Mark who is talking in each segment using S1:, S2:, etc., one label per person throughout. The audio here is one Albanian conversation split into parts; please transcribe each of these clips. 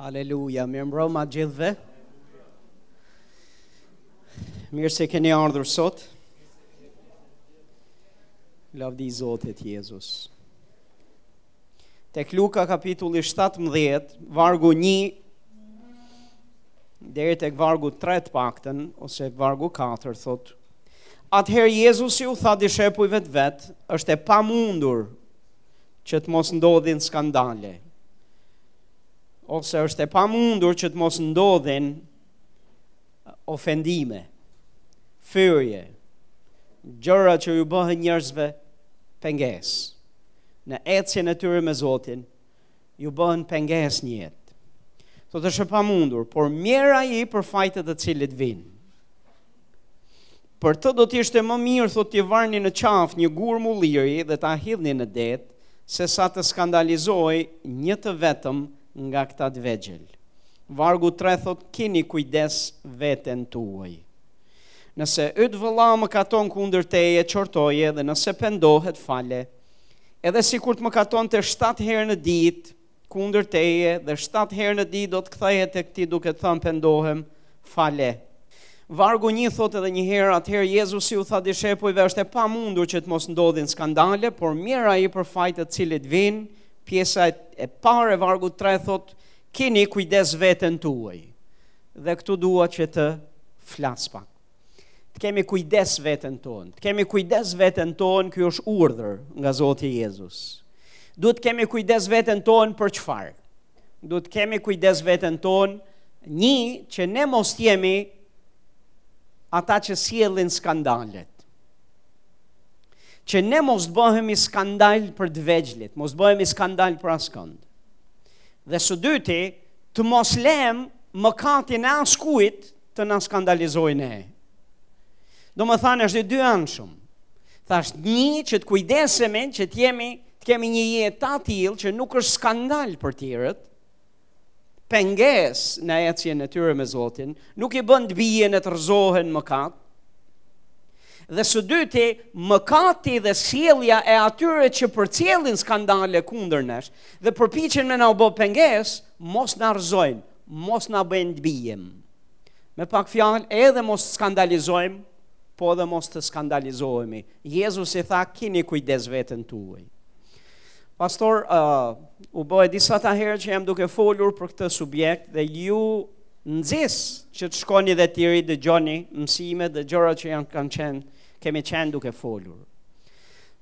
S1: Haleluja, mirë mbrëma gjithëve. Mirë se keni ardhur sot. Lavdi Zotit Jezus. Tek Luka kapitulli 17, vargu 1 deri tek vargu 3 të paktën ose vargu 4 thotë. Atëherë Jezusi u tha dishepujve të vet, është e pamundur që të mos ndodhin skandale. Ose është e pamundur që të mos ndodhin ofendime, fyrje, gjëra që iu bëhen njerëzve pengesë. në ecjen e tyre me Zotin, iu bëhen pengesë në jetë. Thotë është e pamundur, por mjerë ai për faj të të cilit vijnë. Për të do t'ishte më mirë, thotë t'i varni në qafë një gur mulliri dhe ta hidhni në det, sesa të skandalizojë një të vetëm nga këta të vegjël. Vargu 3 thotë, kini kujdes veten tuaj. Nëse yt vëlla mëkaton kundër teje, qortoje dhe nëse pendohet, fale. Edhe sikur të mëkatonte shtatë herë në ditë, kundër teje dhe shtatë herë në ditë do të kthehet tek ti duke të thënë pendohem, fale. Vargu një thotë edhe një herë, atëherë Jezusi u tha dishepujve është e pamundur që të mos ndodhin skandale, por mjerë ai për faj të të cilit vijnë, pjesa e parë e vargut tre thotë, Kini kujdes veten tuaj. Dhe këtu dua që të flas pak. Të kemi kujdes veten tonë. Të kemi kujdes veten tonë, ky është urdhër nga Zoti Jezus. Duhet të kemi kujdes veten tonë për çfarë? Duhet të kemi kujdes veten tonë një që ne mos të jemi ata që sjellin skandalet. Që ne mos të bëhemi skandal për të vegjlit, mos të bëhemi skandal për askënd. Dhe së dyti, të mos lëmë mëkatin e askujt të na skandalizojë ne. Domethënë është i dyanshëm. Thashë një që të kujdesemi që të jemi të kemi një jetë të atillë që nuk është skandal për të tjerët, pengesë në ecjen e tyre me Zotin, nuk i bën të bien e të rrëzohen në mëkat, dhe së dyti, mëkati dhe sjellja e atyre që përcjellin skandale kundër nesh, dhe përpiqen me na u bo pengesë, mos na rrëzojnë, mos na bëjnë të bijem. Me pak fjalë, edhe mos të skandalizojmë, po edhe mos të skandalizohemi. Jezusi tha, kini kujdes veten tuaj. Pastor, uh, u bë disa herë që jam duke folur për këtë subjekt dhe ju nxis që të shkoni dhe t'i ridëgjoni mësime dhe gjëra që jam, kam qenë, kemi qenë duke folur.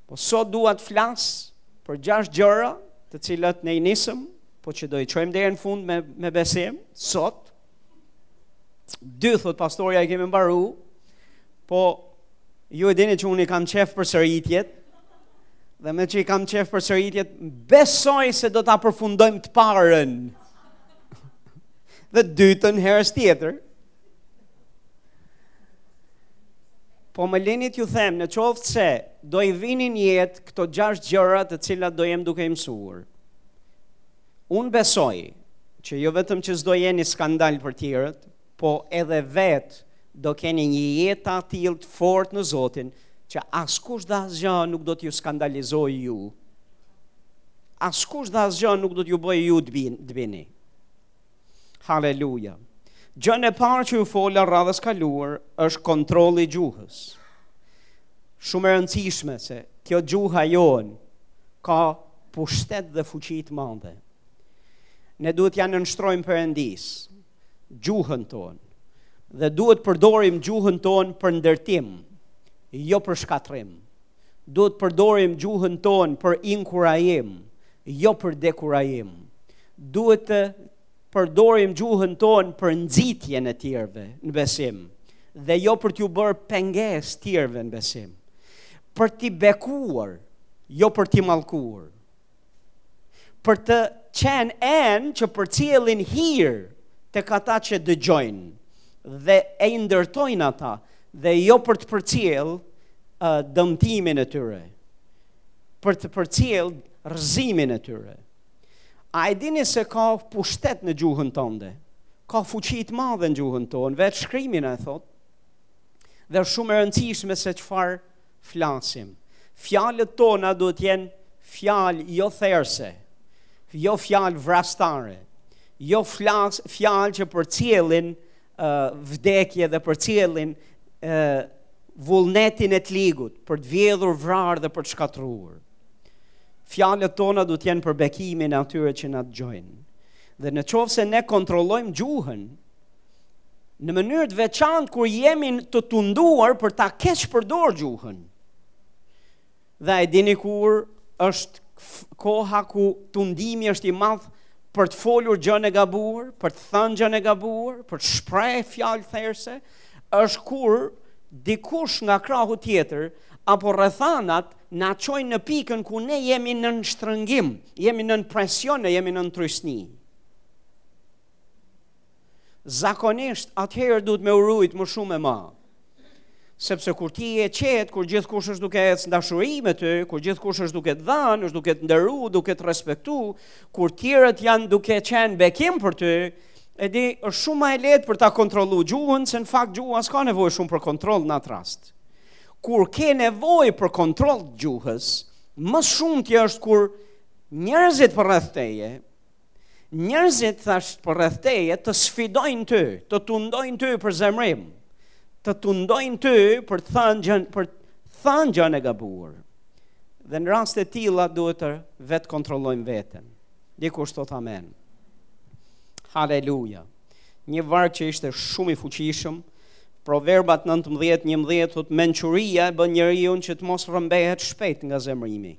S1: Po sot dua të flas për gjashtë gjëra, të cilat ne i nisëm, po që do i çojmë deri në fund me me besim sot. Dy thotë pastorja i kemi mbaru, po ju e dini që unë i kam qejf përsëritjet, dhe meqë i kam qejf përsëritjet, besoj se do ta përfundojmë të parën. Dhe të dytën herës tjetër. Po më lini t'ju them, në qoftë se do i vini në jetë këto gjashtë gjëra të cilat do jem duke i mësuar. Unë besoj që jo vetëm që s'do jeni skandal për të tjerët, po edhe vetë do keni një jetë të atillë të fortë në Zotin, që askush dhe asgja nuk do t'ju skandalizojë ju. Askush dhe asgja nuk do t'ju bëjë ju të bini. Haleluja. Gjënë e parë që ju fola radhës kaluar është kontrolli i gjuhës. Shumë e rëndësishme se kjo gjuha jonë ka pushtet dhe fuqi të madhe. Ne duhet t'ia nënshtrojmë Perëndisë gjuhën tonë dhe duhet ta përdorim gjuhën tonë për ndërtim, jo për shkatërrim. Duhet ta përdorim gjuhën tonë për inkurajim, jo për dekurajim. Duhet të përdorim gjuhën tonë për nxitjen e të tjerëve në besim dhe jo për t'iu bërë pengesë të tjerëve në besim. Për t'i bekuar, jo për t'i mallkuar. Për të qenë enë që përcjellin hir tek ata që dëgjojnë dhe i ndërtojnë ata dhe jo për të përcjellë uh, dëmtimin e tyre, për të përcjellë rrëzimin e tyre. A e dini se ka pushtet në gjuhën tënde? Ka fuqi të madhe në gjuhën tonë, vetë shkrimi na e thotë. Dhe është shumë e rëndësishme se çfarë flasim. Fjalët tona duhet të jenë fjalë jo therëse, jo fjalë vrastare, jo fjalë që përcjellin vdekje dhe përcjellin vullnetin e të ligut, për të vjedhur, vrarë dhe për të shkatërruar. Fjalët tona duhet të jenë për bekimin e atyre që na dëgjojnë. Dhe në qoftë se ne kontrollojmë gjuhën, në mënyrë të veçantë kur jemi të tunduar për ta keqpërdorur gjuhën. Dhe a e dini kur është koha ku tundimi është i madh për të folur gjën e gabuar, për të thënë gjën e gabuar, për të shprehë fjalë therse, është kur dikush nga krahu tjetër apo rrethanat na çojnë në pikën ku ne jemi në shtrëngim, jemi në presion, jemi në trysni. zakonisht atëherë duhet me u rujt më shumë ama. Sepse kur ti je qetë, kur gjithkush është duke ecë n'dashuri me ty, kur gjithkush është duke të dhanë, është duke të nderu, duke të respektu, kur tjerët janë duke qenë bekim për ty, e di është shumë ma e lehtë për ta kontrollu gjuhën, se në fakt gjuha s'ka nevojë shumë për kontroll në atë rast. Kur ke nevojë për kontroll të gjuhës, më së shumti është kur njerëzit përreth teje, Njerëzit thashë përreth teje të sfidojnë ty, të tundojnë ty për zemrim, të tundojnë ty për të thënë gjën, për të thënë gjën e gabuar. Dhe në raste të tilla duhet të vetëkontrollojmë veten. Dikush thotë amen. Haleluja. Një varg që ishte shumë i fuqishëm, Proverbat 19:11 thotë mençuria e bën njeriun që të mos rrëmbehet shpejt nga zemrimi.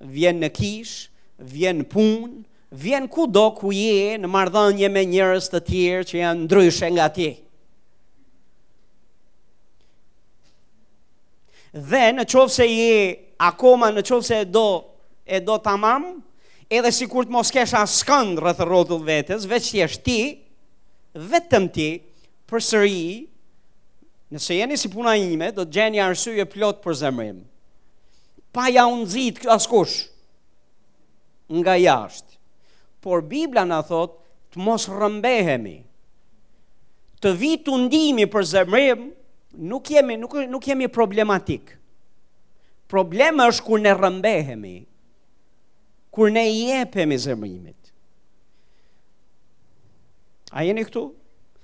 S1: vjen në kishë, vjen në punë, vjen kudo ku je në marrëdhënie me njerëz të tjerë që janë ndryshe nga ti. Dhe në qoftë se je akoma në qoftë se e do, e do tamam, edhe sikur të mos kesh askënd rreth e rrotull vetes, veç t'jesh ti, vetëm ti, përsëri, nëse jeni si puna ime, do të gjeni arsye plot për zemrim. pa jau nxit askush nga jashtë. Por Bibla na thotë të mos rrëmbehemi. Të vijë tundimi për zemrim, nuk jemi nuk nuk jemi problematikë. Problemi është kur ne rrëmbehemi. Kur ne i jepemi zemrimit. A jeni këtu?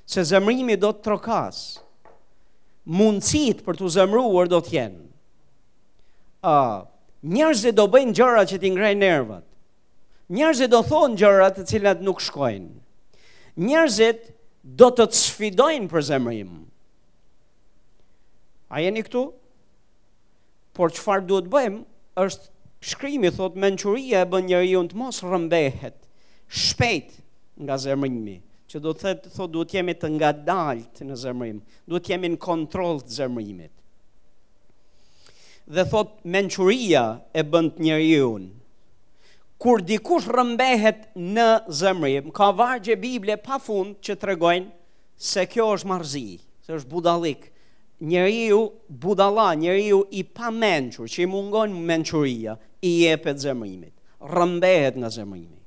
S1: Se zemrimi do të trokasë. Mundësitë për t'u zemruar do të jenë. ë uh, njerëzit do bëjnë gjëra që t'i ngrejnë nervat. Njerëzit do thonë gjëra të cilat nuk shkojnë. Njerëzit do të të sfidojnë për zemrim. A jeni këtu? Por çfarë duhet të bëjmë është shkrimi thotë mençuria e bën njeriun të mos rrëmbehet shpejt nga zemrimi, që do të thotë duhet jemi të ngadaltë në zemrim, duhet jemi në kontroll të zemrimit. Dhe thotë mençuria e bën njeriun. Kur dikush rrëmbehet në zemrim, ka vargje bible pa fund që tregojnë se kjo është marrëzi, se është budallik. Njeriu budalla, njeriu i pamençur, që i mungon mençuria, i jepet zemrimit, rrëmbehet nga zemrimi.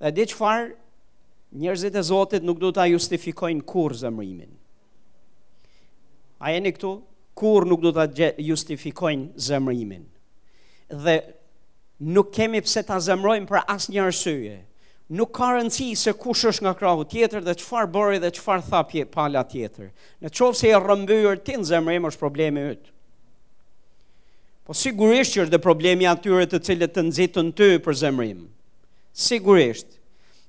S1: Dhe di çfarë njerëzit e Zotit nuk do ta justifikojnë kurrë zemrimin. A jeni këtu? Kurrë nuk do ta justifikojnë zemrimin. Dhe nuk kemi pse ta zemrojmë për asnjë arsye. Nuk ka rëndësi se kush është nga krahu tjetër dhe çfarë bëri dhe çfarë tha pala tjetër. Në qoftë se je rrëmbyer ti në zemrim është problemi yt. Po sigurisht që është dhe problemi i atyre të cilët të nxitën ty për zemrim. Sigurisht.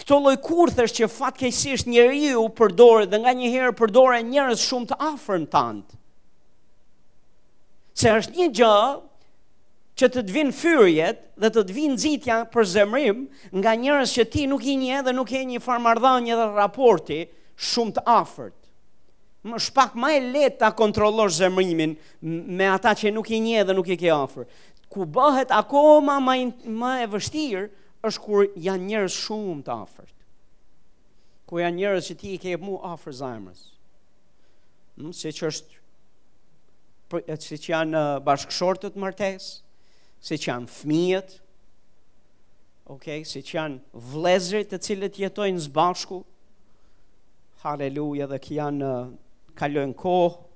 S1: Këto lloj kurthesh që fatkeqësisht njeriu përdoret dhe nganjëherë përdoren njerëz shumë të afërm tanë. Se është një gjë që të të vinë fyrjet dhe të të vinë nxitja për zemrim nga njerëz që ti nuk i njeh dhe nuk ke një farë marrëdhënie dhe raporti shumë të afërt. Më është pak më e lehtë ta kontrollosh zemrimin me ata që nuk i njeh dhe nuk i ke afër. Ku bëhet akoma më më e vështirë është kur janë njerëz shumë të afërt. Kur janë njerëz që ti i ke mu afër zemrës. Ëh, mm, siç është po, siç janë uh, bashkëshortët martesë, siç janë fëmijët. Okej, okay, siç janë vëllezërit të cilët jetojnë së bashku. Haleluja dhe që janë uh, kalojnë kohë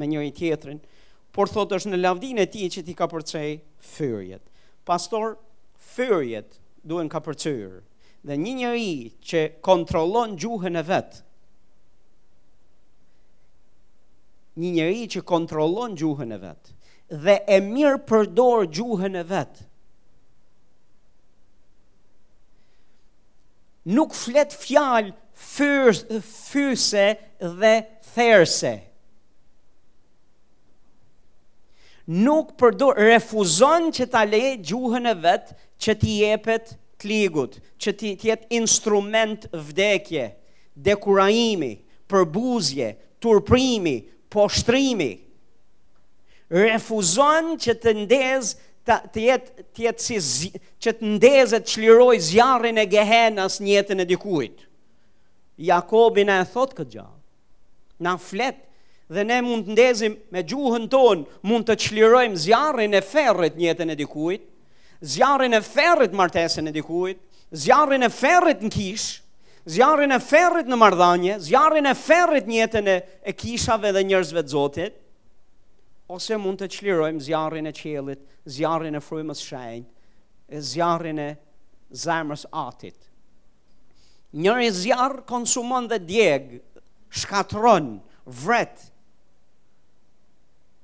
S1: me njëri-tjetrin. por thotë është në lavdinë e tij që t'i kapërcejë fyrjet. Pastor, fyrjet duhen kapërcyer. Dhe një njeri që kontrollon gjuhën e vet, një njeri që kontrollon gjuhën e vet, dhe e mirëpërdor gjuhën e vet, nuk flet fjalë fyese dhe therse. Nuk përdor, refuzon që ta lejë gjuhën e vet që t'i jepet të ligut, që të jetë instrument vdekje, dekurajimi, përbuzje, turprimi, poshtrimi. Refuzon që të ndez të, të jetë të jetë si zi, që të ndezë, të çlirojë zjarrin e gehenas në jetën e dikujt. Jakobi na e thotë këtë gjë. Na flet dhe ne mund të ndezim me gjuhën tonë, mund të çlirojmë zjarrin e ferrit në jetën e dikujt, zjarrin e ferrit martesën e dikujt, zjarrin e ferrit në kish, zjarrin e ferrit në marrëdhënie, zjarrin e ferrit në jetën e, e kishave dhe njerëzve të Zotit, ose mund të çlirojmë zjarrin e qiellit, zjarrin e frymës shenjtë, e zjarrin e zemrës atit. Njëri zjarr konsumon dhe djeg, shkatërron, vret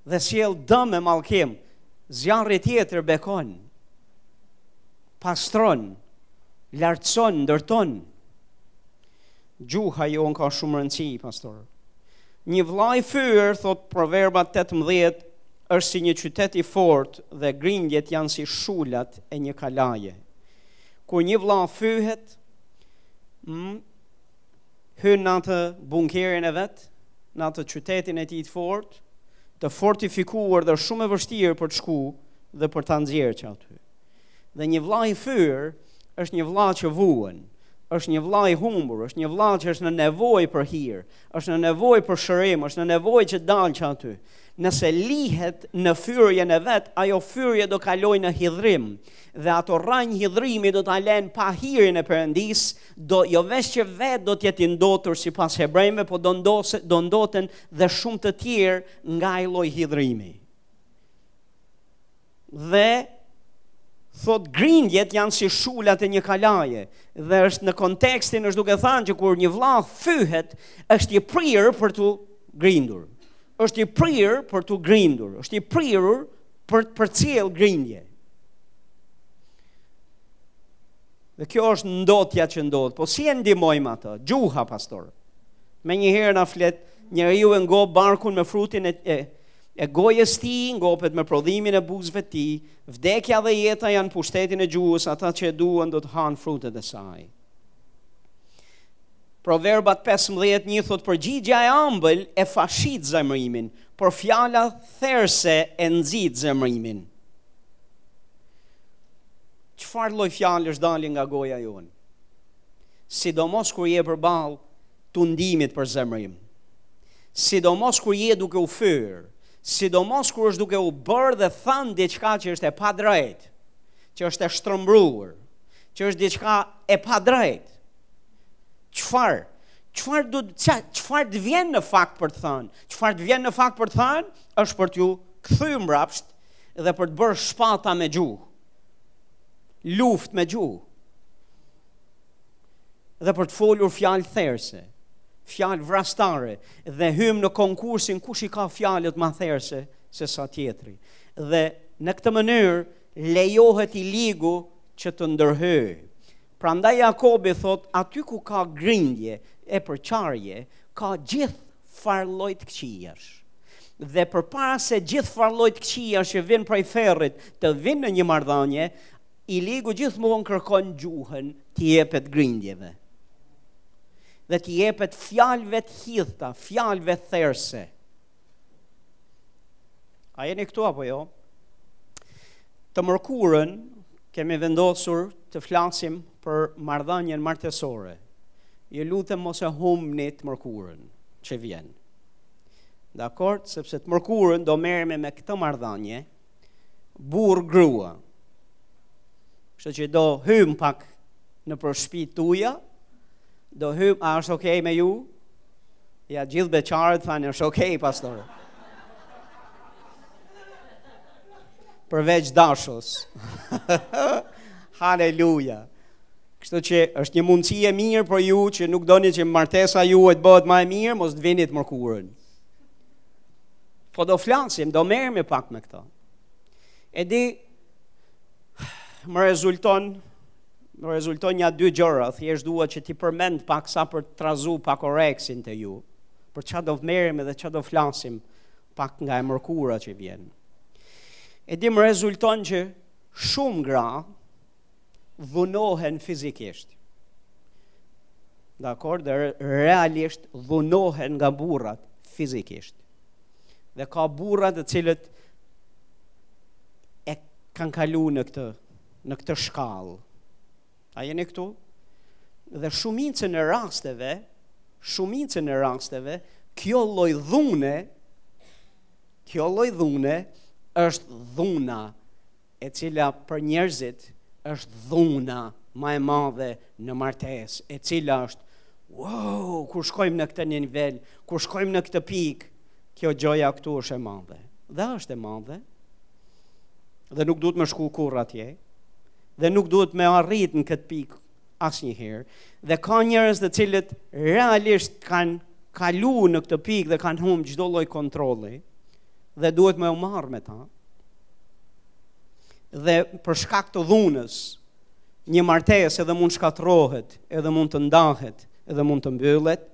S1: dhe sjell dëm e mallkim. Zjarri tjetër bekon, pastron, lartëson, ndërton. Gjuha jonë ka shumë rëndësi, pastor. Një vlla i fyer, thot proverba 18, është si një qytet i fort dhe grindjet janë si shulat e një kalaje. Kur një vlla fyhet, mm, hyn në atë bunkerin e vet, në atë qytetin e tij të fortë, të fortifikuar dhe është shumë e vështirë për të shku dhe për ta nxjerrë që aty. Dhe një vlla i fyr është një vlla që vuan, është një vlla i humbur, është një vlla që është në nevojë për hir, është në nevojë për shërim, është në nevojë që dalë që aty. Nëse lihet në fyrjen e vet, ajo fyrje do kalojë në hidhrim. dhe ato rranjë hidhrimi do ta lenë pa hirin e Perëndis, do jo veç që vetë do të jetë i ndotur sipas hebrejve, po do ndose do ndoten dhe shumë të tjerë nga ai lloj hidhrimi. Dhe thot grindjet janë si shulat e një kalaje dhe është në kontekstin është duke thënë që kur një vlla fyhet është i prirë për tu grindur. Është i prirë për tu grindur, është i prirur për të përcjell grindje. Dhe kjo është ndotja që ndodh, po si e ndihmojmë atë, gjuha, pastor. Menjëherë na flet, njeriu e ngop barkun me frutin e, e, e gojës tij, ngopet me prodhimin e buzëve tij, vdekja dhe jeta janë pushtetin e gjuhës, ata që e duan do të hanë frutet e saj. Proverbat 15.1 thot përgjigja e ambël e fashit zemrimin, por fjala therëse e nxit zemrimin. Çfarë lloj fjalësh të dalin nga goja jonë? Sidomos kur je përballë tundimit për zemrim. Sidomos kur je duke u fyrë. Sidomos kur është duke u bërë dhe thanë diçka që është e padrejtë, që është e shtrembruar që është diçka e padrejtë. Çfarë? Çfarë do të çfarë të vjen në fakt për të thënë? Çfarë të vjen në fakt për të thënë? Është për t'ju kthy mbrapsht dhe për të bërë shpata me gjuhë. Luftë me gjuhë. Dhe për të folur fjalë therëse, fjalë vrastare dhe hyjmë në konkursin kush i ka fjalët më therëse sesa tjetri. Dhe në këtë mënyrë Lejohet i ligu që të ndërhyjë. Prandaj Jakobi thotë, aty ku ka grindje e përçarje, ka gjithfarëlloj të këqijash. Dhe përpara se gjithfarëlloj të këqijash që vijnë prej ferrit të vijnë në një marrëdhënie, i ligu gjithmonë kërkon gjuhën t'i jepet grindjeve. Dhe t'i jepet fjalëve të hidhta, fjalëve therëse. A jeni këtu apo jo? Të mërkurën kemi vendosur të flasim për marrëdhënien martesore. Ju lutem mos e humbni të mërkurën që vjen. Dakord, sepse të mërkurën do merremi me këtë marrëdhënie, Burrë grua. Kështu që do hyjmë pak nëpër shpi tuja, do hyjmë, a është okej me ju? Ja gjithë beqarët thanë, është okej, pastor. Përveç Dashos. Haleluja. Kështu që është një mundësi e mirë për ju që nuk doni që martesa juaj të bëhet më e mirë, mos të vini të mërkurën. Po do flasim, do merremi pak me këto. E di më rezulton më rezulton nja dy gjëra, thjesht dua që t'i përmend pak sa për të trazu pak oreksin te ju, për ça do merremi dhe ça do flasim pak nga e mërkura që vjen. E di më rezulton që shumë gra dhunohen fizikisht. Dakord, dhe realisht dhunohen nga burrat fizikisht. Dhe ka burra të cilët e kanë kalu në këtë, në këtë shkallë. A jeni këtu? Dhe shumicën e rasteve, shumicën e rasteve, kjo lloj dhune, kjo lloj dhune është dhuna e cila për njerëzit është dhuna ma e madhe në martesë, e cila është, wow, kur shkojmë në këtë nivel, kur shkojmë në këtë pikë, kjo gjoja këtu është e madhe. Dhe është e madhe, dhe nuk duhet me shku kurrë atje, dhe nuk duhet me arrit në këtë pikë asnjëherë, dhe ka njerëz të cilët realisht kanë kalu në këtë pikë dhe kanë humb çdo lloj kontrolli, dhe duhet me u marrë me ta, dhe për shkak të dhunës, një martesë edhe mund të shkatërrohet, edhe mund të ndahet, edhe mund të mbyllet,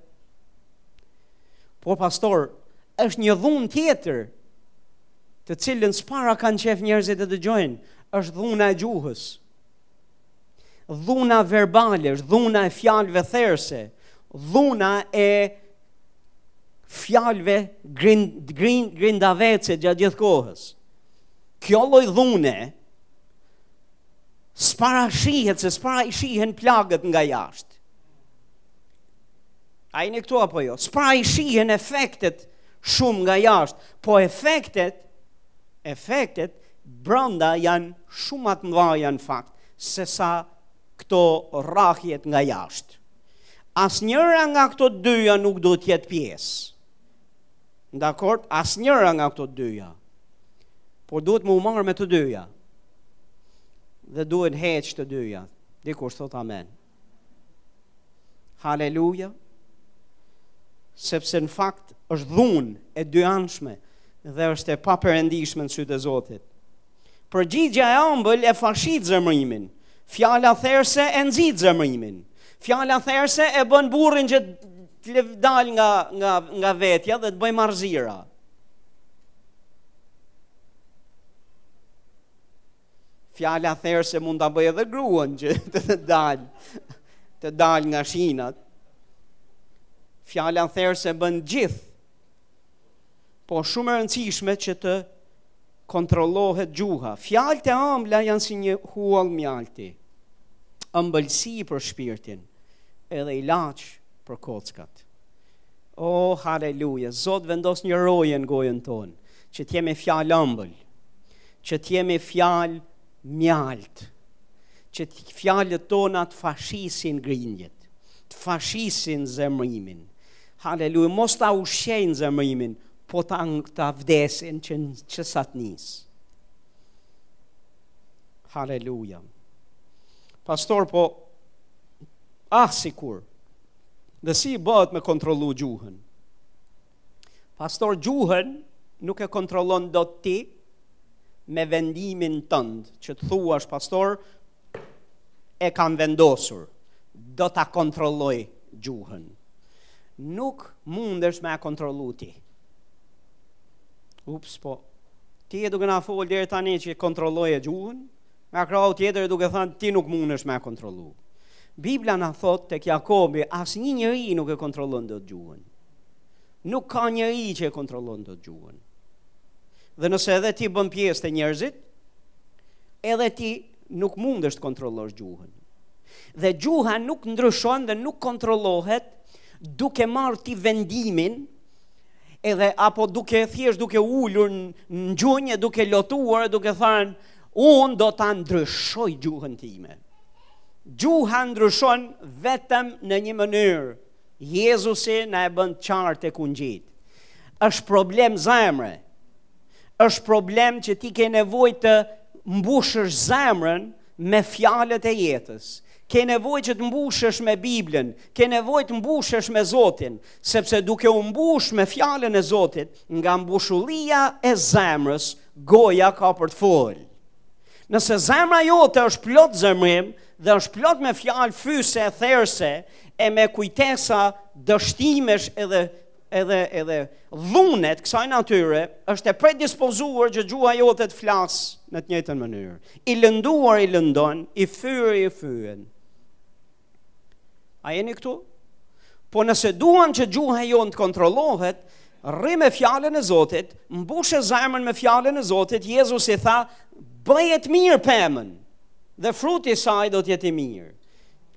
S1: por pastor, është një dhunë tjetër, të cilën s'para kanë qejf njerëzit ta dëgjojnë, është dhuna e gjuhës, Dhuna verbale, është, dhuna e fjalëve therëse, dhuna e fjalëve grind, grind, grindavece gjatë gjithë kohës. Kjo lloj dhune, s'para shihet, se s'para i shihen plagët nga jashtë. A jeni këtu apo jo? S'para i shihen efektet shumë nga jashtë, po efektet Efektet brenda janë shumë më të mëdha në fakt se sa këto rrahjet nga jashtë. Asnjëra nga këto të dyja nuk duhet të jetë pjesë. Dakord, asnjëra nga këto të dyja. Por duhet me u marrë me të dyja. Dhe duhet hequr të dyja. Dikush thotë amen. Haleluja! Sepse në fakt është dhunë e dyanshme dhe është e paperëndishme në sytë e Zotit. Përgjigja e ambël e fashit zemrimin, fjala therëse e nxit zemrimin, fjala therëse e bën burrin që të dalë nga, nga, nga vetja dhe të bëjë marrëzira. Fjala therëse mund ta bëjë edhe gruan që të, të dalë të dalë nga shinat. Fjala therëse bën gjithë. Po shumë e rëndësishme që të kontrollohet gjuha. Fjalët e ëmbla janë si një huall mjalti. Ëmbëlsi për shpirtin, edhe ilaç për kockat. O oh, haleluja, Zot vendos një roje në gojën tonë, që të jemi fjalëmbël. që të jemi fjalë mjaltë, që të fjalët tona të fashisin grindjet, të fashisin zemrimin. Haleluja, mos ta ushqejnë zemrimin, po ta, ta vdesin që, që sa të nisë. Haleluja. Pastor, po, ah, sikur, dhe si i bëhet me kontrollu gjuhën, Pastor gjuhën nuk e kontrollon dot ti me vendimin tënd që të thuash pastor e kam vendosur do ta kontrolloj gjuhën. Nuk mundesh me e kontrollu ti. Ups po. Ti je duke na fol deri tani që kontrolloje gjuhën, nga krahu tjetër je duke thënë ti nuk mundesh me e kontrollu. Bibla na thotë tek Jakobi, asnjë njeri nuk e kontrollon dot gjuhën. Nuk ka njeri që e kontrollon dot gjuhën. Dhe nëse edhe ti bën pjesë te njerëzit, edhe ti nuk mundesh të kontrollosh gjuhën. Dhe gjuha nuk ndryshon dhe nuk kontrollohet duke marrë ti vendimin edhe apo duke thjesht duke ulur në gjunjë e duke lotuar e duke thënë unë do ta ndryshoj gjuhën time. Gjuha ndryshon vetëm në një mënyrë, Jezusi na e bën qartë tek ungjijtë. Është problem zemre. Është problem që ti ke nevojë të mbushësh zemrën me fjalët e jetës. Ke nevojë që të mbushesh me Biblën, ke nevojë të mbushesh me Zotin, sepse duke u mbush me fjalën e Zotit, nga mbushullia e zemrës, goja ka për të fol. Nëse zemra jote është plot zemrim dhe është plot me fjalë fyese e therëse, e me kujtesa dështimesh edhe edhe edhe dhune të kësaj natyre është e predispozuar që gjuha jote të flasë në të njëjtën mënyrë. I lënduar i lëndon, i fyer i fyen. A jeni këtu? Po nëse duan që gjuha jonë të kontrollohet, rri me fjalën e Zotit, mbushe zemrën me fjalën e Zotit, Jezusi tha, bëje të mirë pemën, dhe fruti i saj do të jetë i mirë.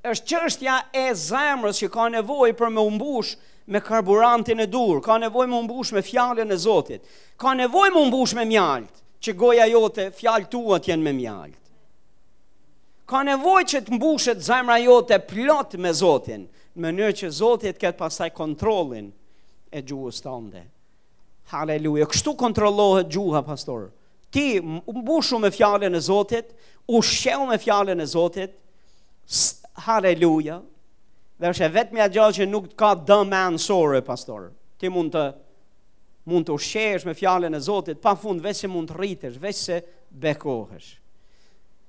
S1: Është çështja e zemrës që ka nevojë për me u mbush me karburantin e duhur, ka nevojë me u mbush me fjalën e Zotit, ka nevojë me u mbush me mjaltë, që goja jote, fjalët e tua të jenë me mjaltë. Ka nevojë që të mbushet zemra jote plot me Zotin, në mënyrë që Zoti të ketë pastaj kontrollin e gjuhës tënde. Haleluja. Kështu kontrollohet gjuha, pastor. Ti mbushu me fjalën e Zotit, ushqehu me fjalën e Zotit. Haleluja. Dhe është e vetmja gjë që nuk ka dëme anësore, pastor. Ti mund të mund të ushqehesh me fjalën e Zotit pa fund veç se mund të rritesh, veç se bekohesh.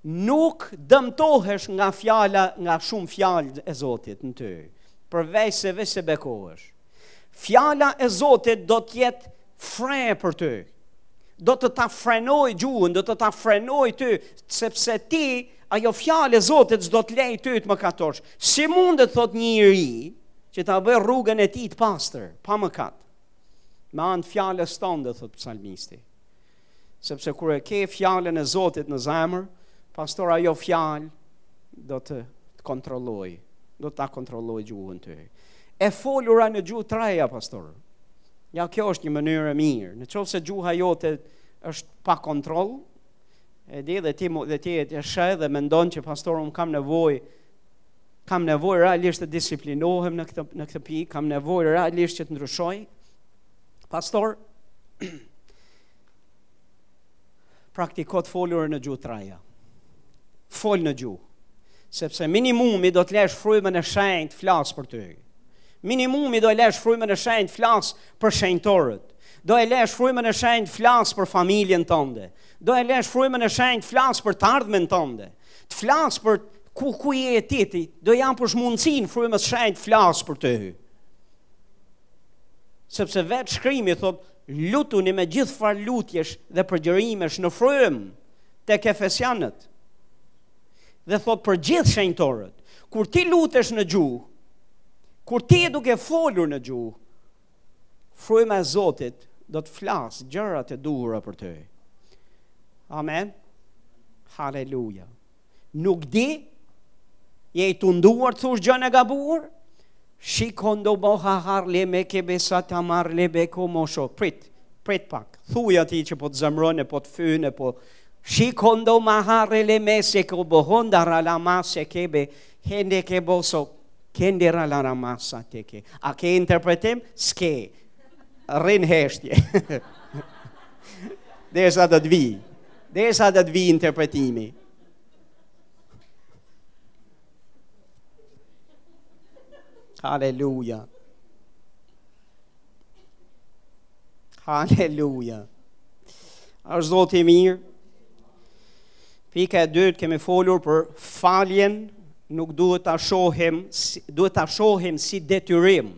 S1: Nuk dëmtohesh nga fjala, nga shumë fjalë e Zotit në ty, përveç se veç se bekohesh. Fjala e Zotit do të jetë fre për ty. Do të ta frenojë gjuhën, do të ta frenojë ty, sepse ti ajo fjalë e Zotit s'do të lejë ty të mëkatosh. Si mundet thotë një i ri që ta bëjë rrugën e tij të pastër, pa mëkat. Me anë të fjalës tënde, thotë psalmisti. Sepse kur e ke fjalën e Zotit në zemër, pastor ajo fjalë do të të kontrolloj, do të ta kontrolloj gjuhën ty. E folura në gjuhë të reja, pastor. Ja, kjo është një mënyrë e mirë. Në qoftë se gjuha jote është pa kontroll, e di dhe ti, dhe ti e shë dhe mendon që pastor unë kam nevoj, kam nevoj realisht të disiplinohem në këtë, në këtë pikë, kam nevoj realisht që të ndryshoj, Pastor, praktiko të folurën në gjuhë të reja. Fol në gjuhë. Sepse minimumi do të lësh frymën e shenjtë të flasë për ty. Minimumi do e lësh frymën e shenjtë të flasë për shenjtorët. Do e lësh frymën e shenjtë të flasë për familjen tënde. Do e lësh frymën e shenjtë të flasë për të ardhmen tënde. Të flasë për ku ku je ti ti do ja japësh mundësinë frymës shenjtë të flasë për ty Sepse vetë shkrimi thot, lutuni me gjithfarë lutjesh dhe përgjërimesh në frym tek Efesianët. Dhe thot për gjithë shenjtorët, kur ti lutesh në gjuhë, kur ti je duke folur në gjuhë, fryma e Zotit do të flasë gjërat e duhura për ty. Amen. Haleluja. Nuk di, je i tunduar të thuash gjënë e gabuar? Shiko ndo bo ha har le me ke besa ta mar le be ko mosho. Prit, prit pak. Thuji atij që po të zemron e po të fyn e po... Shiko ndo ma har e le me se ko bo honda rala ma se ke be hende ke bo so kende rala ra ma sa te ke. A ke interpretim? S'ke. Rri në heshtje. Derisa do të vijë. Derisa do të vijë interpretimi. Haleluja. Haleluja. A është Zoti i mirë? Pika e dytë kemi folur për faljen nuk duhet ta shohim duhet ta shohim si detyrim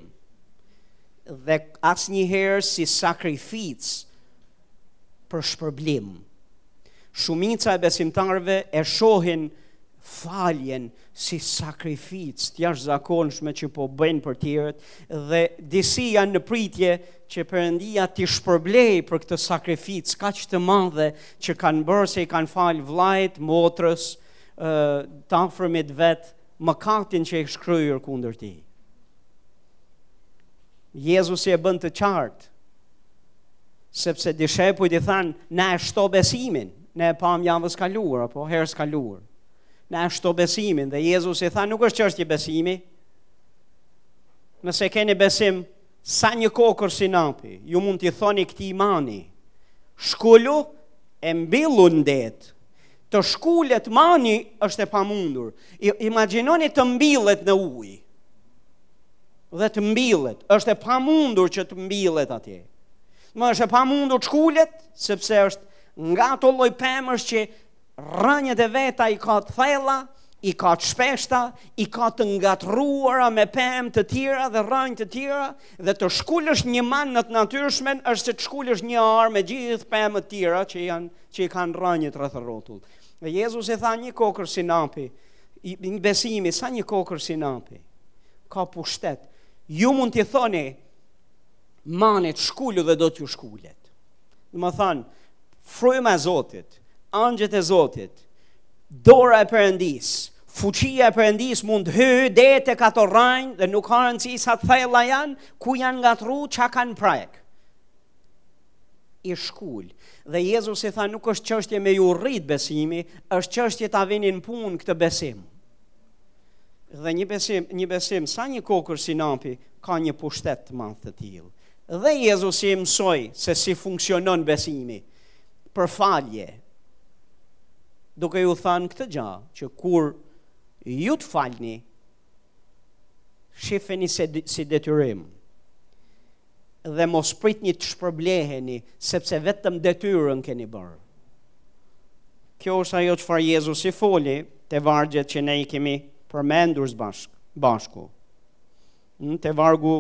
S1: dhe asnjëherë si sakrificë për shpërblim. Shumica e besimtarëve e shohin faljen si sakrificë të jashtëzakonshme që po bëjnë për tjerët dhe disi janë në pritje që Perëndia t'i shpërblej për këtë sakrificë kaq të madhe që kanë bërë se i kanë fal vëllait, motrës, të afërmit të vet mëkatin që ish kryer kundër tij. Jezusi e bën të qartë, sepse dishepujt i thanë, na e shto besimin, ne e pam javës së kaluar, apo herës së kaluar, na e shto besimin, dhe Jezusi tha, nuk është çështje besimi, nëse keni besim, sa një kokërr sinapi, ju mund t'i thoni këtij mani, shkulu e mbillu në det, Të shkulet mani është e pamundur. Imagjinoni të mbillet në ujë. Dhe të mbillet, është e pamundur që të mbillet atje. Më është e pamundur të shkulet, sepse është nga ato lloj pemësh që rrënjët e veta i ka të thella, i ka të shpeshta, i ka të ngatërruara me pemë të tjera dhe rrënjë të tjera dhe të shkulësh një man në të natyrshmen është si të shkulësh një arë me gjithë pemë të tjera që janë që i kanë rrënjët rreth rrotull. Dhe Jezusi tha një kokërr sinapi, besimi sa një kokërr sinapi. Ka pushtet. Ju mund t'i thoni manit shkulu dhe do t'ju shkulet. Domethanë, fryma e Zotit, engjëjt e Zotit, dora e Perëndisë, fuqia e Perëndisë mund të hyjë deri tek ato rranjë dhe nuk ka rëndësi sa të thella janë, ku janë ngatërru, ça kanë prek. i shkull. Dhe Jezusi tha nuk është çështje me ju rrit besimi, është çështje ta vini në punë këtë besim. Dhe një besim, një besim, sa një kokërr sinapi, ka një pushtet të madh të tillë. Dhe Jezusi i mësoi se si funksionon besimi, për falje, duke ju thanë këtë gja, që kur ju të falni, shifeni se si detyrim dhe mos pritni të shpërbleheni sepse vetëm detyrën keni bërë. Kjo është ajo çfarë Jezusi foli te vargjet që ne i kemi përmendur së bashk, bashku. Në te vargu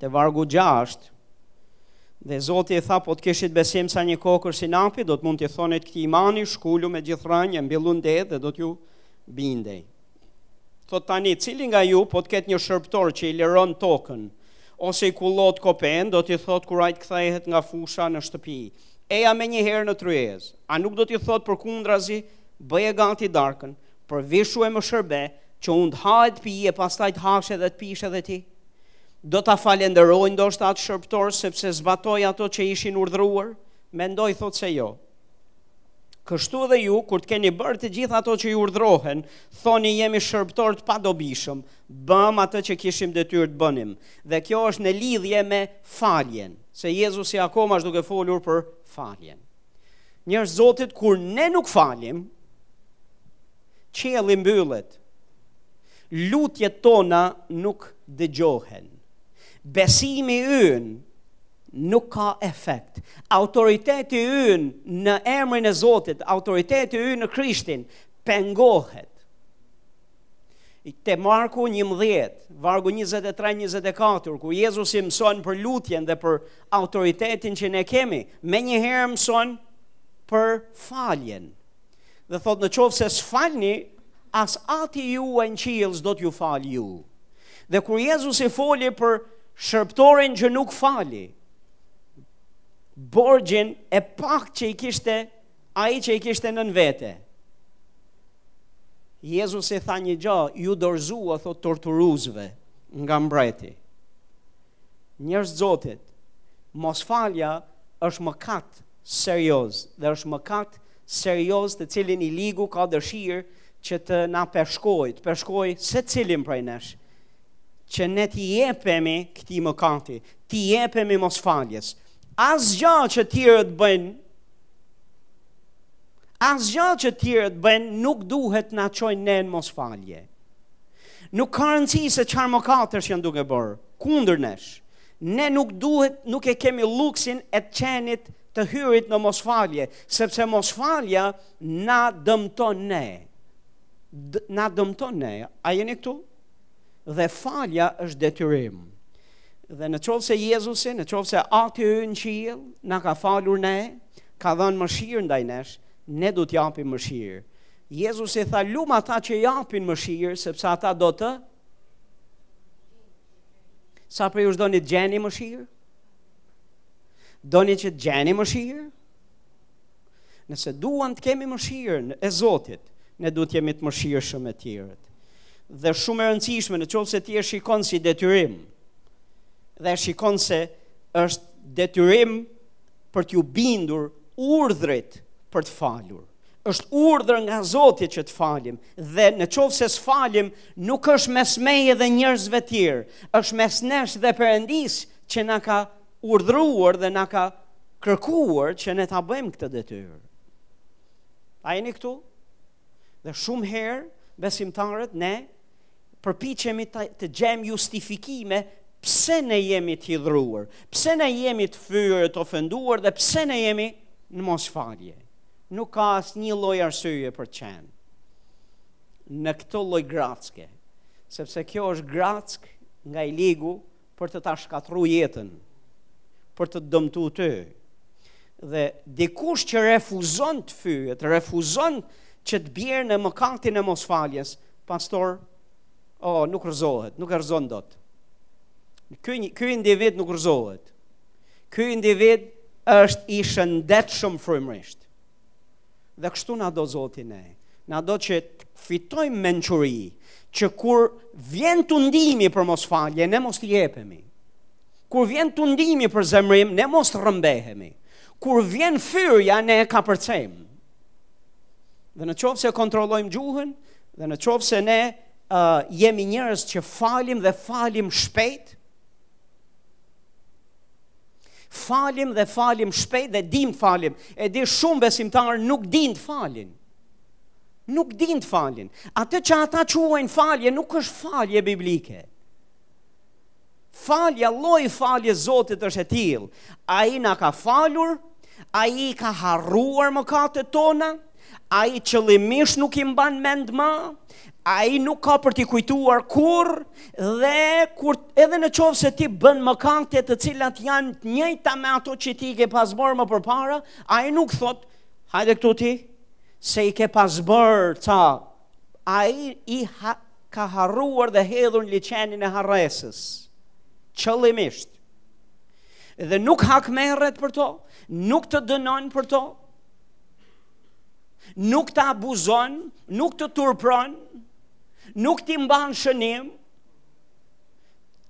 S1: te vargu gjashtë dhe Zoti i tha po të kishit besim sa një kokërr sinapi do të mund t'i thonit këtij mani shkulu me gjithë rrënjë e mbillu në det dhe do t'ju bindej. Thotë tani, cili nga ju po të ketë një shërbëtor që i lëron tokën, ose i kullot kopenë, do t'i thotë kur ai të kthehet nga fusha në shtëpi, eja menjëherë në tryezë, a nuk do t'i thotë përkundrazi, bëje gati darkën, përvishu e më shërbe, që unë të ha e të pi e pastaj të hash edhe të pish edhe ti? Do ta falënderojë ndoshta atë shërbëtor sepse zbatoi ato që ishin urdhëruar? Mendoj thotë se jo. Kështu edhe ju, kur të keni bërë të gjitha ato që ju urdhrohen, thoni jemi shërbëtorë të padobishëm, bëmë atë që kishim detyrë të bënim. Dhe kjo është në lidhje me faljen, se Jezusi akoma është duke folur për faljen. Njerëz të Zotit, kur ne nuk falim, qielli mbyllet, lutjet tona nuk dëgjohen. Besimi ynë nuk ka efekt. Autoriteti ynë në emrin e Zotit, autoriteti ynë në Krishtin, pengohet. Te Marku 11, vargu 23-24, ku Jezusi mëson për lutjen dhe për autoritetin që ne kemi, menjëherë mëson për faljen. Dhe thotë në qoftë se s'falni, as Ati juaj në qiell s'do t'ju falë ju. Dhe kur Jezusi foli për shërbëtorin që nuk fali, borxhin e pak që i kishte, ai që i kishte nën vete. Jezusi tha një gja, iu dorëzua, thotë torturuesve, nga mbreti. Njerëz të Zotit, mosfalja është mëkat serioz dhe është mëkat serioz të cilin i ligu ka dëshirë që të na peshkojë, të peshkojë secilin prej nesh, që ne t'i jepemi këtij mëkati, t'i jepemi mosfaljes. Asgja që tjerët bëjnë, asgja që tjerët bëjnë, nuk duhet na çojnë ne në mosfalje. Nuk ka rëndësi se çfarë mëkatesh janë duke bërë, kundër nesh. Ne nuk duhet, nuk e kemi luksin e të qenit të hyrit në mosfalje, sepse mosfalja na dëmton ne. D na dëmton ne. A jeni këtu? Dhe falja është detyrim. Dhe në qoftë se Jezusi, në qoftë se Ati ynë në qiell, na ka falur ne, ka dhënë mëshirë ndaj nesh, ne duhet të japim mëshirë. Jezusi tha lum ata që japin mëshirë, sepse ata do të Sa prej jush doni të gjeni mëshirë? Doni që të gjeni mëshirë? Nëse duam të kemi mëshirën e Zotit, ne duhet të jemi të mëshirshëm me tjerët. Dhe shumë e rëndësishme në qoftë se ti e shikon si detyrim, dhe e shikon se është detyrim për t'iu bindur urdhrit për të falur. është urdhër nga Zoti që të falim dhe në qoftë se s'falim nuk është mes meje dhe njerëzve tjerë, është mes nesh dhe Perëndisë që na ka urdhruar dhe na ka kërkuar që ne ta bëjmë këtë detyrë. A jeni këtu? Dhe shumë herë besimtarët ne përpiqemi të, të gjejmë justifikime pse ne jemi të hidhëruar, pse ne jemi të fyer, të ofenduar dhe pse ne jemi në mosfalje. Nuk ka asnjë lloj arsye për të qenë në këto lloj gracke, sepse kjo është grackë nga i ligu për të ta shkatërru jetën, për të dëmtu ty. Dhe dikush që refuzon të fyhet, refuzon që të bjerë në mëkatin e mosfaljes, pastor, o, oh, nuk rrëzohet, nuk e rrëzon dot. Ky, ky individ nuk rrëzohet. Ky individ është i shëndetshëm frymërisht. Dhe kështu na do Zoti ne. Na do që të fitojmë mençuri, që kur vjen tundimi për mosfalje, ne mos të jepemi. Kur vjen tundimi për zemërim, ne mos të rrëmbehemi. Kur vjen fyerja, ne e kapërcejmë. Dhe në qoftë se kontrollojmë gjuhën, dhe në qoftë se ne uh, jemi njerëz që falim dhe falim shpejt, Falim dhe falim shpejt dhe dimë të falim. E di shumë besimtarë nuk dinë të falin. Nuk dinë të falin. Atë që ata quajnë falje nuk është falje biblike. Falja, lloji i faljes së Zotit është e tillë. Ai na ka falur, ai i ka harruar mëkatet tona, Ai qëllimisht nuk i mban mend më, ai nuk ka për t'i kujtuar kurrë dhe kurrë edhe në qoftë se ti bën mëkate të cilat janë të njëjta me ato që ti i ke pas bërë më përpara, ai nuk thotë, hajde këtu ti, se i ke pas bërë ca, ai i ha, ka harruar dhe hedhur në liqenin e harresës, qëllimisht. Dhe nuk hakmerret për to, nuk të dënon për to, nuk të abuzon, nuk të turpëron, nuk t'i mban shënim,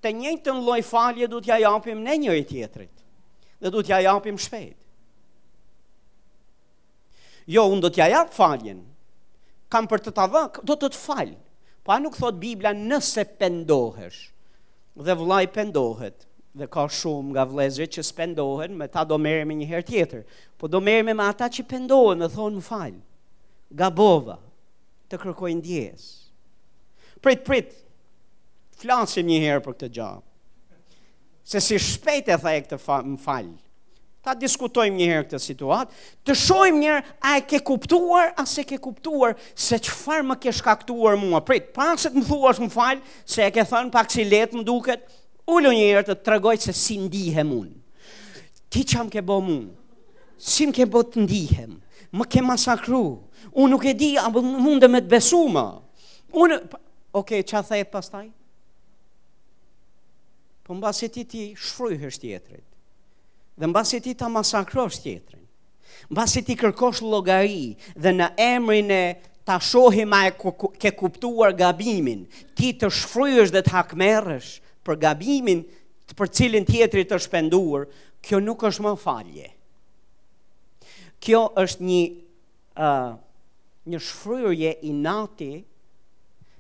S1: të njëjtën lloj falje duhet t'ia japim ne njëri-tjetrit, dhe duhet t'ia japim shpejt. Jo, unë do t'ia jap faljen, kam për të të dhëk, do të të falj, po a nuk thotë Bibla nëse pendohesh, dhe vëllai pendohet, dhe ka shumë nga vëllezërit që s'pendohen, me ta do merrem një herë tjetër, Po do merrem me ata që pendohen dhe thonë më fal. Gabova. Të kërkoj ndjesë. Prit, prit. Flasim një herë për këtë gjë. Se si shpejt e the këtë fa, më fal. Ta diskutojmë një herë këtë situatë, të shohim një herë a e ke kuptuar a s'e ke kuptuar se çfarë më ke shkaktuar mua. Prit, para se të më thuash më fal, se e ke thënë pak si lehtë më duket, Ulu një herë të të tregoj se si ndihem unë. Ti ça më ke bo mu, si më ke bo të ndihem, më ke masakru, unë nuk e di, a mund me të besu më. Unë, okej, ça thuhet pastaj? Po mbasi ti t'i shfryhesh tjetrit, dhe mbasi ti ta masakrosh tjetrin. Mbasi t'i kërkosh llogari dhe në emrin e ta shohim a e ke kuptuar gabimin, ti të shfryhesh dhe të hakmerresh për gabimin për të cilin tjetri është penduar, kjo nuk është më falje. Kjo është një, uh, një shfryrje inati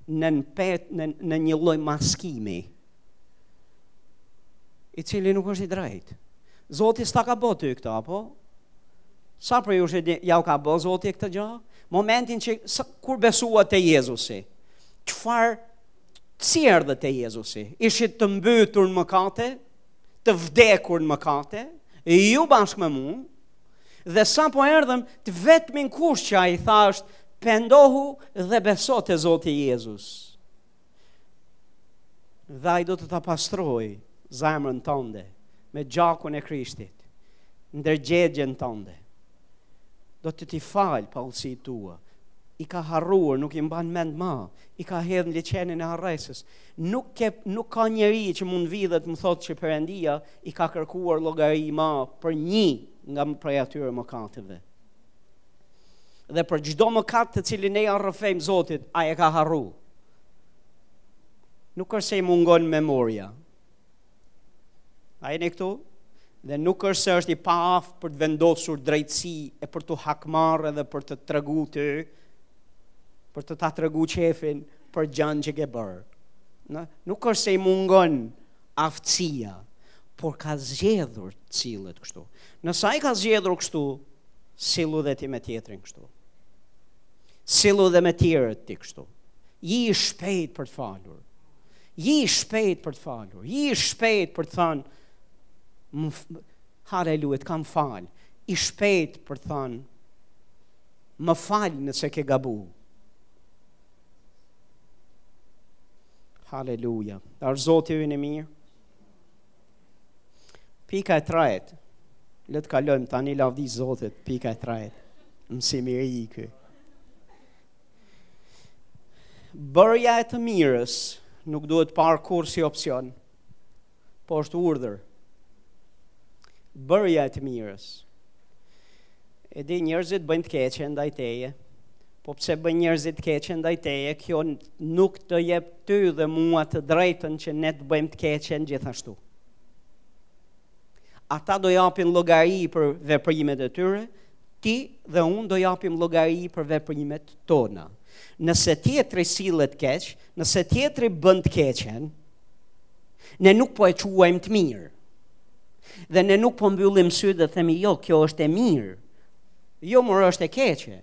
S1: në, në, në një lloj maskimi. i cili nuk është i drejtë. Zoti s'ta ka bo ty këtë, apo? Sa prej jush jua ka bo Zoti këtë gja? Momentin që kur besuat te Jezusi, çfarë, si erdhët te Jezusi? Ishit të mbytur në mëkate, të vdekur në mëkate, ju bashkë me mu, dhe sapo erdhëm të vetmin kusht që ai tha është, pendohu dhe beso te Zoti Jezus. Dhe ai do të ta pastrojë zemrën tënde me gjakun e Krishtit, ndërgjegjen tënde. Do të t'i falë paudhësitë tua, i ka harruar, nuk i mban mend më, i ka hedhë në liqenin e harresës. Nuk, ke, nuk ka njeri që mund të vijë e të më thotë që Perëndia i ka kërkuar llogari ma për një nga prej atyre mëkateve. Dhe për çdo mëkat të cilin ne ia rrëfejmë Zotit, ai e ka harru. Nuk është se i mungon memoria. A jeni këtu? Dhe nuk është se është i paaftë për të vendosur drejtësi e për t'u hakmarrë dhe për të tregu ty, për të ta tregu qejfin për gjanë që ke bërë. Në, nuk është se i mungon aftësia, por ka zgjedhur të sillet kështu. Nëse ai ka zgjedhur kështu, sillu dhe ti me tjetrin kështu. Sillu dhe me të tjerët ti kështu. Ji i shpejt për të falur. Ji i shpejt për të falur. Ji i shpejt për të thënë Haleluja, të kam fal. I shpejt për të thënë më fal nëse ke gabuar. Haleluja. Është Zoti ynë i mirë. Pika e tretë. Le të kalojmë tani lavdi Zotit, pika e tretë. Mësimi i ri këtë. Bërja e të mirës nuk duhet parë kurrë si opsion. po është urdhër. Bërja e të mirës. E di njerëzit bëjnë të keqen ndaj teje. Po pse bëjnë njerëzit të keqen ndaj teje, kjo nuk të jep ty dhe mua të drejtën që ne të bëjmë të keqen gjithashtu. Ata do japin llogari për veprimet e tyre, ti dhe unë do japim llogari për veprimet tona. Nëse tjetri sillet keq, Nëse tjetri bën të keqen, ne nuk po e quajmë të mirë. Dhe ne nuk po mbyllim sytë dhe themi jo, kjo është e mirë. Jo, mor është e keqe.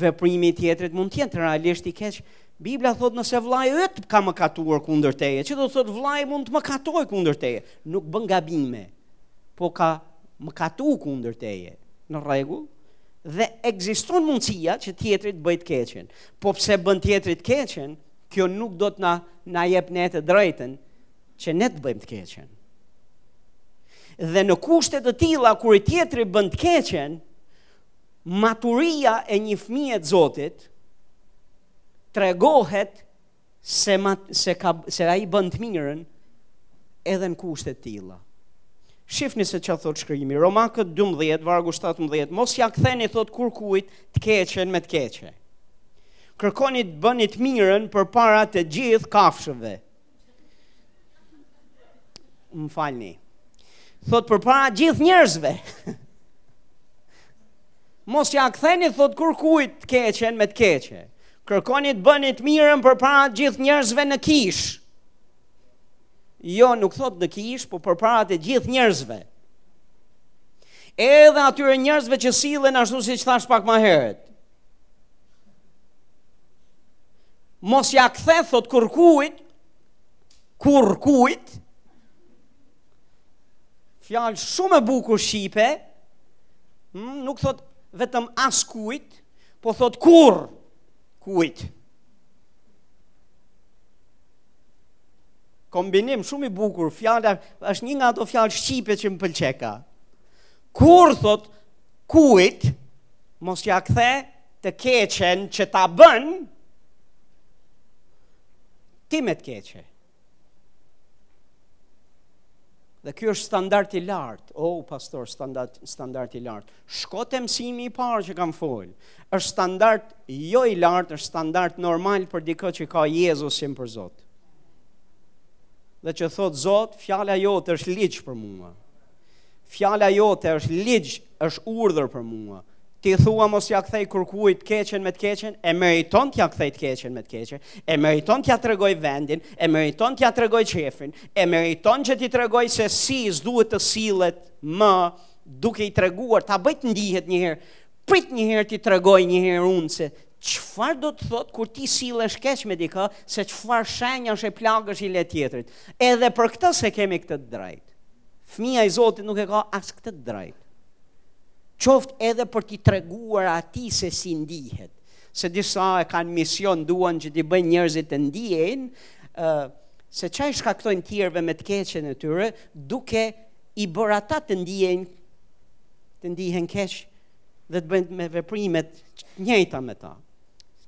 S1: Veprimi i tjetrit mund të jetë realisht i keq. Bibla thotë nëse vllai yt ka mëkatuar kundër teje, që do të thotë vllai mund të mëkatojë kundër teje, nuk bën gabime, po ka mëkatu kundër teje. Në rregull, dhe ekziston mundësia që tjetri të bëjë të keqen. Po pse bën tjetri të keqen, kjo nuk do të na na jep ne të drejtën që ne të bëjmë të keqen. Dhe në kushte të tilla kur tjetri bën të keqen, maturia e një fëmije të Zotit tregohet se ma, se ka se ai bën të mirën edhe në kushte të tilla. Shifni se ça thotë shkrimi. Romakët 12 vargu 17, mos ia ktheni thotë kurrkujt të keqen me të keqe. Kërkoni të bëni të mirën përpara të gjithë kafshëve. Më falni. Thotë përpara gjithë njerëzve. Mos ia ktheni thotë kurrkujt të keqen me të keqe. Kërkoni të bëni të mirën përpara gjithë njerëzve në kishë. Jo, nuk thotë në kishë, po përpara të gjithë njerëzve. Edhe atyre njerëzve që sillen ashtu siç thashë pak ma heret. Mos ia kthe, thotë kurrkujt, kurrkujt, fjalë shumë e bukur shqipe, mm, nuk thotë vetëm askujt, Po thotë kurrë kujt. Kombinim shumë i bukur fjalësh, një nga ato fjalë shqipe që më pëlqeka. Kurrë thotë kujt mos ia kthe të keqen që ta bën ty me të keqe. Dhe ky është standard i lartë, o oh, pastor, standard, standard i lartë. Shko te mësimi i parë që kam folë. është standard jo i lartë, është standard normal për dikë që ka Jezusin për Zot. Dhe që thotë Zot, fjala jote është ligj për mua. Fjala jote është ligj, është urdhër për mua. Ti thua mos ia kthe kërkujt të keqen me të keqen, e meriton t'ia kthej të keqen me të keqen, e meriton t'ia tregoj vendin, e meriton t'ia tregoj qejfin, e meriton që t'i tregoj se si s'duhet të sillet më duke i treguar, ta bëj të ndihet një herë, prit një herë t'i tregoj një herë unë se çfarë do të thotë kur ti sillesh keq me dikë, se çfarë shenjash e plagësh i le tjetrit. Edhe për këtë s'e kemi këtë të drejtë. Fëmija i Zotit nuk e ka as këtë të drejtë. Qoftë edhe për t'i treguar atij se si ndihet, se disa e kanë mision, duan që t'i bëjnë njerëzit të ndiejnë, uh, se ça i shkaktojnë tjerëve me të keqen e tyre, duke i bërë ata të ndiejnë, të ndihen keq dhe të bëjnë me veprime të njëjta me ta.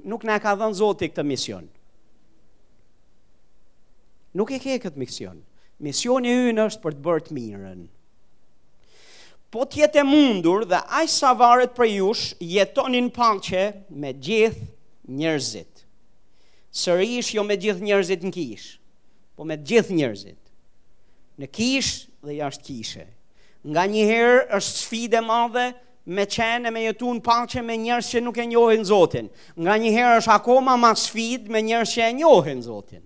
S1: Nuk na e ka dhënë Zoti këtë mision. Nuk e ke këtë mision. Misioni ynë është për të bërë të mirën. Po të jetë e mundur dhe aq sa varet prej jush, jetoni në paqe me gjithë njerëzit. Sërish jo me gjithë njerëzit në kishë, po me gjithë njerëzit. Në kishë dhe jashtë kishe. Nga njëherë është sfidë e madhe me qenë e me jetu në paqe me njerëz që nuk e njohin Zotin. Nga njëherë është akoma ma sfidë me njerëz që e njohin Zotin.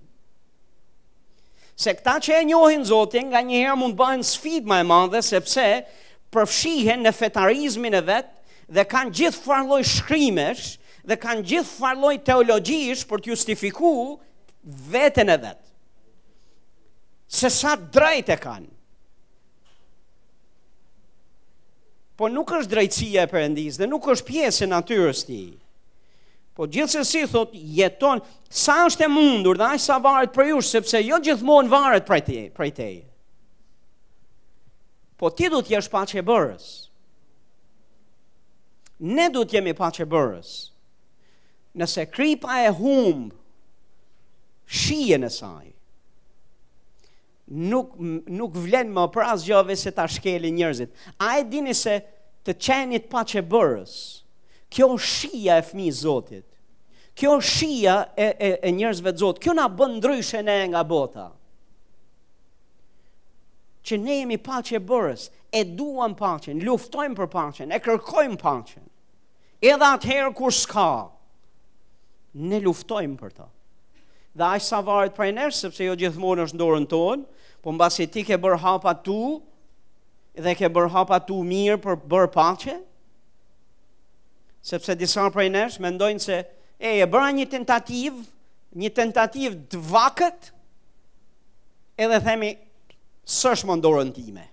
S1: Se këta që e njohin Zotin, nga njëherë mund të bëhen sfidë ma e madhe, sepse përfshihen në fetarizmin e vet dhe kanë gjithfarëlloj shkrimesh dhe kanë gjithfarëlloj teologjish për të justifiku veten e vet. Se sa drejtë e kanë. Po nuk është drejtësia e Perëndisë dhe nuk është pjesë e natyrës së tij. Po gjithsesi thotë, jetoni, sa është e mundur dhe aq sa varet prej jush, sepse jo gjithmonë varet prej te, prej teje. Po ti duhet t'jesh paqebërës. Ne duhet t'jemi paqebërës. Nëse kripa e humb shijen e saj. nuk nuk vlen më për asgjë veçse ta shkelin njerëzit. A e dini se të qenit paqebërës, kjo shija e fmijës Zotit, kjo shija e, e, e njerëzve të Zotit, kjo na bën ndryshe ne nga bota. Që ne jemi paqebërës, e duam paqen, luftojmë për paqen, e kërkojmë paqen. Edhe atëherë kur s'ka, ne luftojmë për të. Dhe aq sa varet prej nesh, sepse jo gjithmonë është n'dorën tonë, po mbasi ti ke bërë hapat tu, dhe ke bërë hapat tu mirë për bërë paqe, sepse disa prej nesh mendojnë se, e, e bëra një tentativ, një tentativ të vakët, edhe themi, s'është më n'dorën time.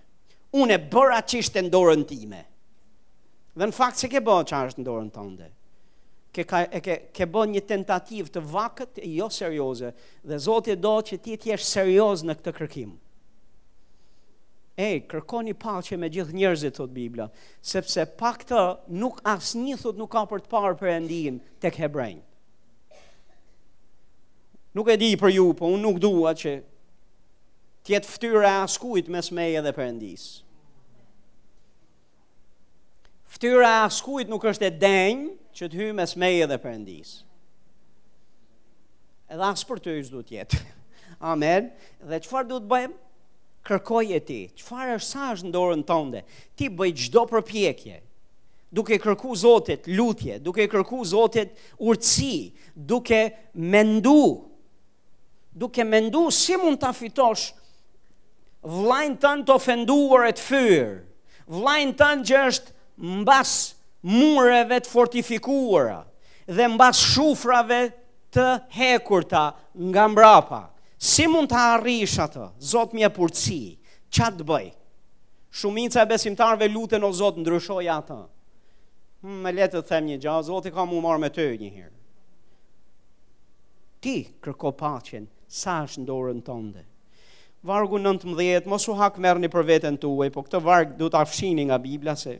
S1: Unë e bëra ç'ishte n'dorën time. Dhe në fakt s'e ke bo ç'është në dorën tënde. Ke, ka, e ke, ke bo një tentativ të vakët e jo serioze. Dhe Zoti do që ti t'jesh serioz në këtë kërkim. E, kërkoni paqe me gjithë njerëzit, thotë Bibla. Sepse pa këtë, nuk asnjë thotë nuk ka për të parë Perëndinë tek Hebrenjve. Nuk e di për ju, po unë nuk dua që t'jetë ftyra e askujt mes meje dhe Perëndisë. Ftyra e askujt nuk është e denjë që të hyjë mes meje dhe Perëndisë. Edhe as për ty s'duhet të jetë. Amen. Dhe çfarë duhet të bëjmë? Kërkoje ti, çfarë është sa është n'dorën tënde, ti bëj çdo përpjekje, duke kërku Zotit lutje, duke kërku Zotit urtësi, duke mendu duke mendu si mund ta fitosh vllain tënd të ofenduar e të fyrë, vllain tënd që është mbas mureve të fortifikuara dhe mbas shufrave të hekurta nga mbrapa. Si mund ta arrish atë? Zot m'jep urtësi, ça të bëj? Shumica e besimtarve luten o Zot ndryshoje atë. Hmm, më le të të them një gja, Zoti ka m'u marrë me ty një herë. Ti, kërko paqen, sa është n'dorën tënde. Vargu 19, mos u hakmerrni për veten tuaj, po këtë varg duhet ta fshini nga Bibla se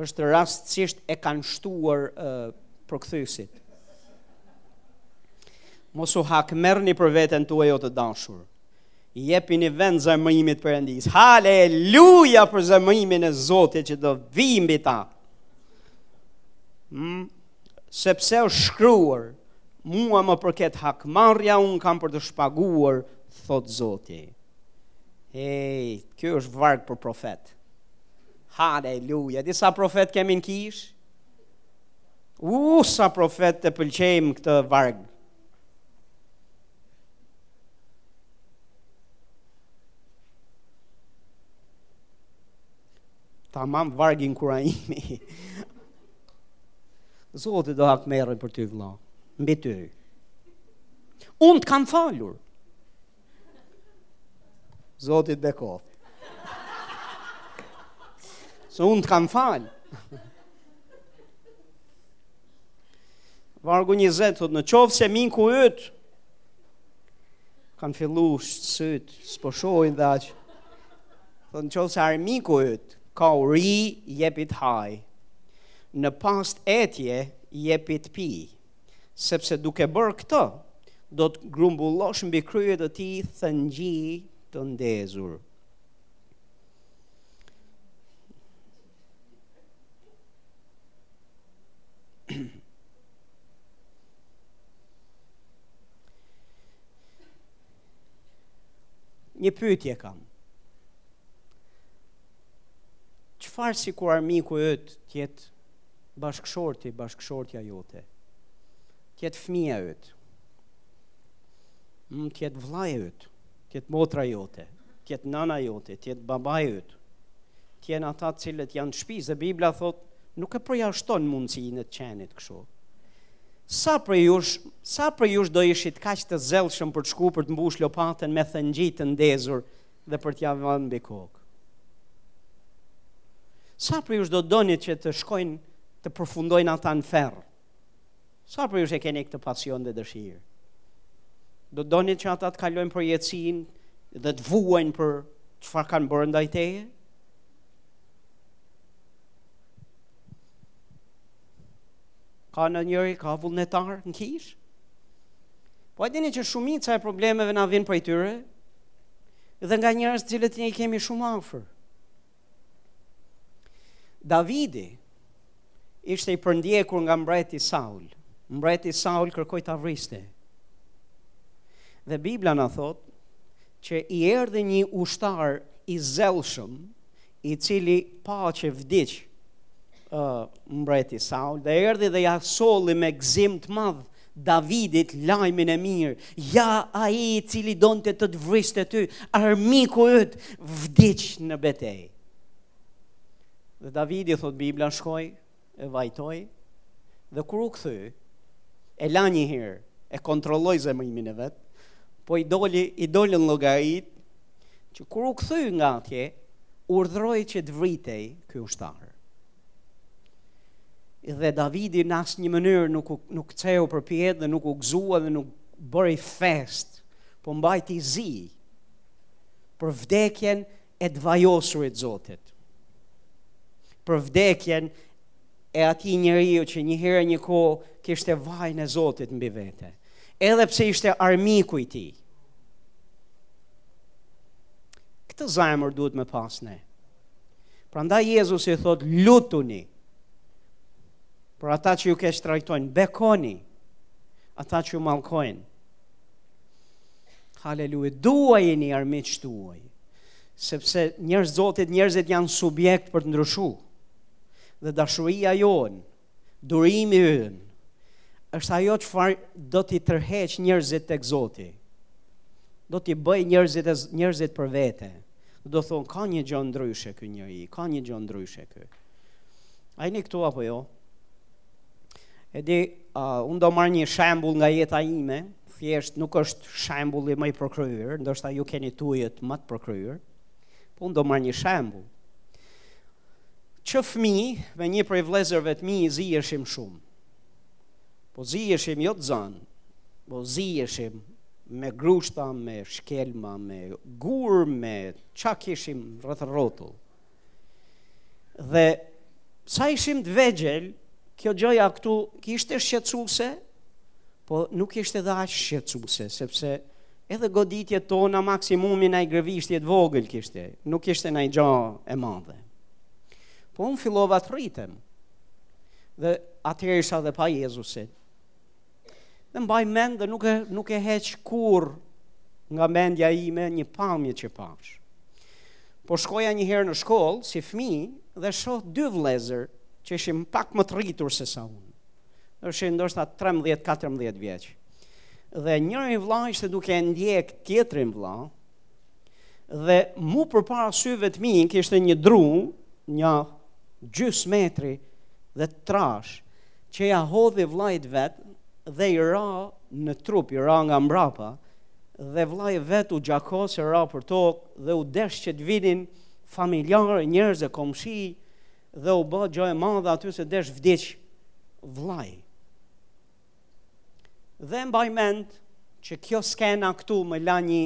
S1: është rastësisht e kanë shtuar uh, përkthyesit. Mos u hakmerrni për veten tuaj o të dashur. Jepini vend zemërimit t'Perëndisë. Haleluja për zemërimin e Zotit që do vijë mbi ta. Mm. Sepse është shkruar, mua më përket hakmarrja, unë kam për të shpaguar, thotë Zoti. Hej, kjo është varg për profetë. Haleluja, di sa profetë kemi në kishë? U, sa profetët e pëlqejnë këtë varg. Ta mbajmë vargun, kurajë imi. Zoti do hakmerret për ty vëlla. Mbi ty. Unë të kam falur. Zoti të bekoft. Se unë të kam falë. Vargu 20 thotë në qoftë se armiku yt Kanë fillu sytë, s'po shohin dhe aq. Në qoftë se armiku yt, ka uri, jepi të hajë. Në pastë etje, jepi të pijë. Sepse duke bërë këtë, do të grumbullosh mbi krye të tij thëngjij të ndezur. Një pyetje kam. Çfarë sikur armiku yt të jetë bashkëshorti, bashkëshortja jote? Të jetë fëmija yt. Mund të jetë vëllai yt. të jetë motra jote, të jetë nana jote, të jetë babai yt, të jenë ata të cilët janë të shpisë, dhe Bibla thotë, nuk e përjashton mundësinë e të qenit kështu. Sa prej jush, sa prej jush do ishit kaq të zellshëm për të shku për të mbush lopatën me thëngjij të ndezur dhe për t'ia vënë mbi kokë. Sa prej jush do donit që të shkojnë të përfundojnë ata në ferr? Sa prej jush e keni këtë pasion dhe dëshirë? Do doni që ata të kalojnë përjetësinë dhe të vuajnë për çfarë kanë bërë ndaj teje? Ka nonjëri, ka vullnetarë në kishë? Po e dini që shumica e problemeve na vijnë prej tyre, dhe nga njerëz të cilët ne i kemi shumë afër. Davidi ishte i përndjekur nga mbreti Saul. Mbreti Saul kërkoi ta vriste. Dhe Bibla na thotë që i erdhi një ushtar i zellshëm, i cili pa që vdiq uh, mbreti Saul dhe erdhi dhe ia solli me gzim të madh Davidit lajmin e mirë, ja ai cili donte të të vriste ty, armiku yt vdiq në betejë. Dhe Davidi, thotë Bibla, shkoi e vajtoi, dhe kur u kthy, e la një herë, e kontrolloi zemrimin e vet, po i doli, i dolën llogaritë, që kur u kthy nga atje, urdhroi që të vritej ky ushtar. Dhe Davidi në asnjë mënyrë nuk, nuk kceu përpjetë dhe nuk u gzua dhe nuk bëri fest, po mbajti zi për vdekjen e të vajosurit të Zotit. Për vdekjen e atij njeriu që një herë e një kohë kishte vajin e Zotit mbi vete. Edhe pse ishte armiku i tij. Këtë zemër duhet me pas ne. Prandaj Jezusi thotë lutuni për ata që ju keqtrajtojnë, bekoni ata që ju mallkojnë. Haleluja, duajini armiqt tuaj, sepse njerëz të Zotit, njerëzit janë subjekt për të ndryshu. Dhe dashuria jonë Durimi ynë është ajo çfarë do t'i tërheq njërzit tek Zoti. Do t'i bëj njërzit, njërzit për vete. Do thonë, ka një gjo ndryshe ky njeri, ka një gjo ndryshe ky. A jeni këtu apo jo? E di, uh, unë do marr një shembull nga jeta ime, thjesht nuk është shembulli më i përkryer, ndoshta ju keni tuajat më të përkryer. Po unë do marr një shembull. Që fmijë me një prej vllezërve të mi ziheshim shumë. Po ziheshim jo të zanë, po ziheshim me grushta, me shkelma, me gurë, me ça kishim rreth e rrotull. Dhe sa ishim të vegjel, kjo gjoja këtu ishte shqetsuse, po nuk ishte dhe aq shqetsuse, sepse Edhe goditjet tona maksimumi naj gërvishtje të vogël kishte, nuk ishte naj gjë e madhe. Po un fillova të rritem. Dhe atëherë isha dhe pa Jezusin. Dhe mbaj mend dhe nuk e nuk e heq kurrë nga mendja ime një pamje që pashë. Po shkoja një herë në shkollë si fëmijë dhe shoh dy vëllezër që ishin pak më të rritur se sa unë. Ishin ndoshta 13-14 vjeç. Dhe njëri vëlla ishte duke ndjek tjetrin vëlla. Dhe mu përpara syve të mi kishte një dru, nja gjysmë metri dhe i trashë që ia hodhi vllait vet dhe i ra në trup, i ra nga mbrapa dhe vllai vet u gjakos e ra për tokë dhe u desh që të vinin familjarë, njerëz e komshi dhe u bë gjë e madhe aty se desh vdiq vllai. Dhe mbaj mend që kjo skena këtu më la një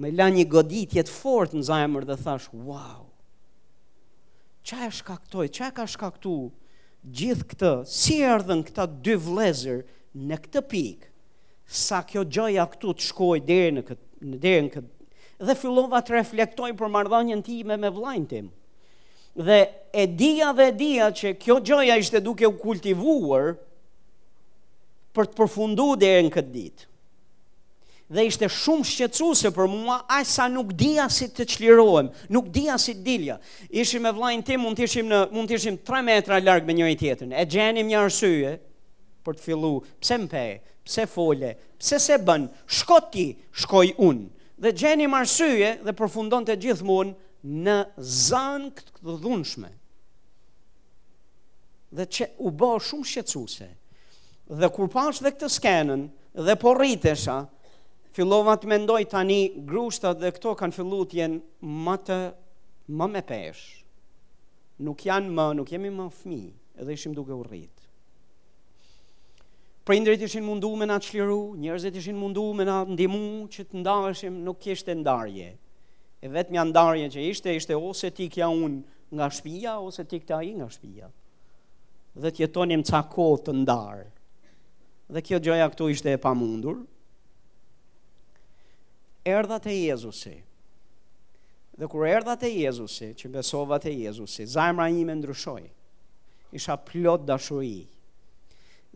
S1: më la një goditje të fortë në zemër dhe thashë, wow. Ça e shkaktoi? Ça e ka shkaktu gjithë këtë? Si erdhën këta dy vëllezër në këtë pikë? Sa kjo gjëja këtu të shkojë deri në këtë deri në këtë dhe fillova të reflektoj për marrëdhënien time me vëllain tim. Dhe e dija dhe e dija që kjo gjëja ishte duke u kultivuar për të përfundu deri në këtë ditë. Dhe ishte shumë shqetësuese për mua, aq sa nuk dija si të çlirohem, nuk dija si të dilja. Ishim me vllain tim, mund të ishim, në, mund të ishim 3 metra larg me njëri tjetrin, e gjenim një arsye, për të fillu, pse më pe, pse fole, pse s'e bën, shko ti, shkoj unë. Dhe gjenim arsye dhe përfundonte gjithmonë, në zënkë të dhunshme dhe që u bë shumë shqetësuese. Dhe kur pashë dhe këtë skenën dhe po rritesha, fillova të mendoj tani grushtat dhe këto kanë fillu të jenë më të më me peshë. Nuk janë më, nuk jemi më fëmijë, edhe ishim duke u rrit. Prindërit ishin mundu me na çliru, njerëzit ishin mundu me na ndihmu që të ndaheshim, nuk kishte ndarje. E vetmja ndarje që ishte, ishte ose t'ikja unë nga shpia, ose t'ikte ai nga shpia. Dhe të jetonim ca kohë të ndarë. Dhe kjo gjëja këtu ishte e pamundur, Erdha te Jezusi. Dhe kur erdha te Jezusi, që besova te Jezusi, zemra ime ndryshoi. Isha plot dashuri.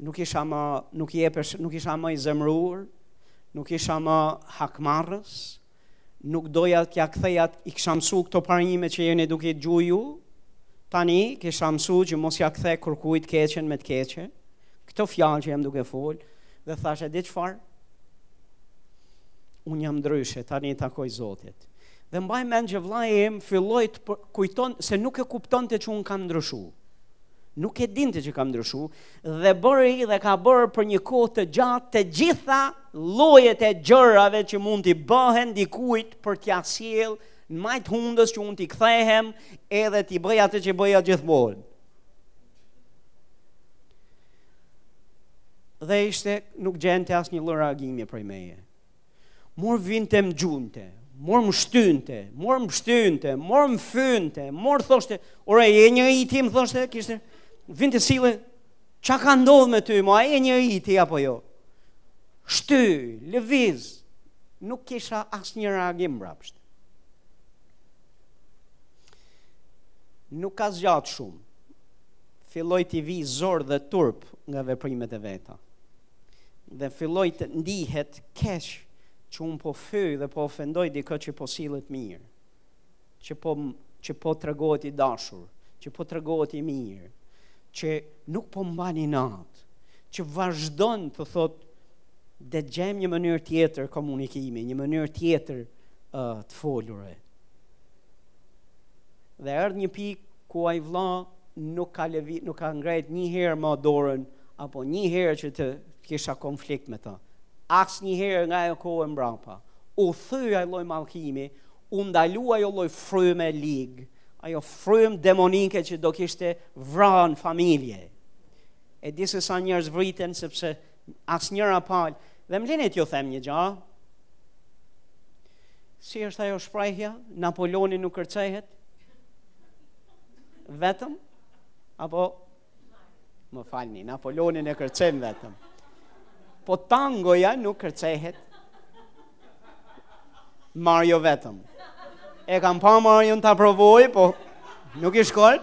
S1: Nuk isha më nuk jepesh, nuk isha më i zemruar, nuk isha më hakmarrës, nuk doja t'ia ktheja i kisha mësu këto parime që jeni duke dëgju ju, tani kisha mësu që mos ia kthe kurkujt të keqen me të keqe, Këto fjalë që jam duke fol dhe thashë e di çfarë? Unë jam ndryshe, tani i takoj Zotit. Dhe mbaj mend që vllai im filloi të kujton se nuk e kuptonte që un kam ndryshu. Nuk e dinte që kam ndryshu dhe bëri dhe ka bërë për një kohë të gjatë të gjitha llojet e gjërave që mund t'i bëhen dikujt për t'ia sjell në majë të hundës që un t'i kthehem edhe t'i bëj atë që bëja gjithmonë. Dhe ishte nuk gjente asnjë lloj reagimi prej meje. Mor vinte më gjunte, mor më shtynte, mor më shtynte, mor më fynte, mor thoshte, ore je njëjti, më thoshte, kishte, vinte sillej, ça ka ndodh me ty, më je njëjti apo jo? Shty, lëviz, nuk kisha asnjë reagim mbrapsht. Nuk ka zgjatë shumë. Filloi t'i vijë zor dhe turp nga veprimet e veta. Dhe filloi të ndihet keq që unë po fyj dhe po ofendoj dikë që po sillet mirë. Që po, që po tregohet i dashur, që po tregohet i mirë, që nuk po mban inat, që vazhdon të thotë dhe të gjejmë një mënyrë tjetër komunikimi, një mënyrë tjetër uh, të folure. Dhe erdhi një pikë ku ai vlla nuk ka, levi, nuk ka ngrejt një herë ma dorën, apo një herë që të kisha konflikt me ta. Asnjëherë nga ajo kohë e mbrapa. U thy ai lloj mallkimi, u ndalua ajo lloj fryme e ligë, ajo frymë demonike që do kishte vranë familje. E di se sa njerëz vriten sepse As njëra palë. Dhe më lini t'ju them një gjë. Si është ajo shprejhja, Napoleoni nuk kërcehet, vetëm, apo, më falni, Napoleonin e kërcen vetëm. Po tangoja nuk kërcehet, Mario vetëm. E kam pa Marion ta provojë, po nuk i shkon.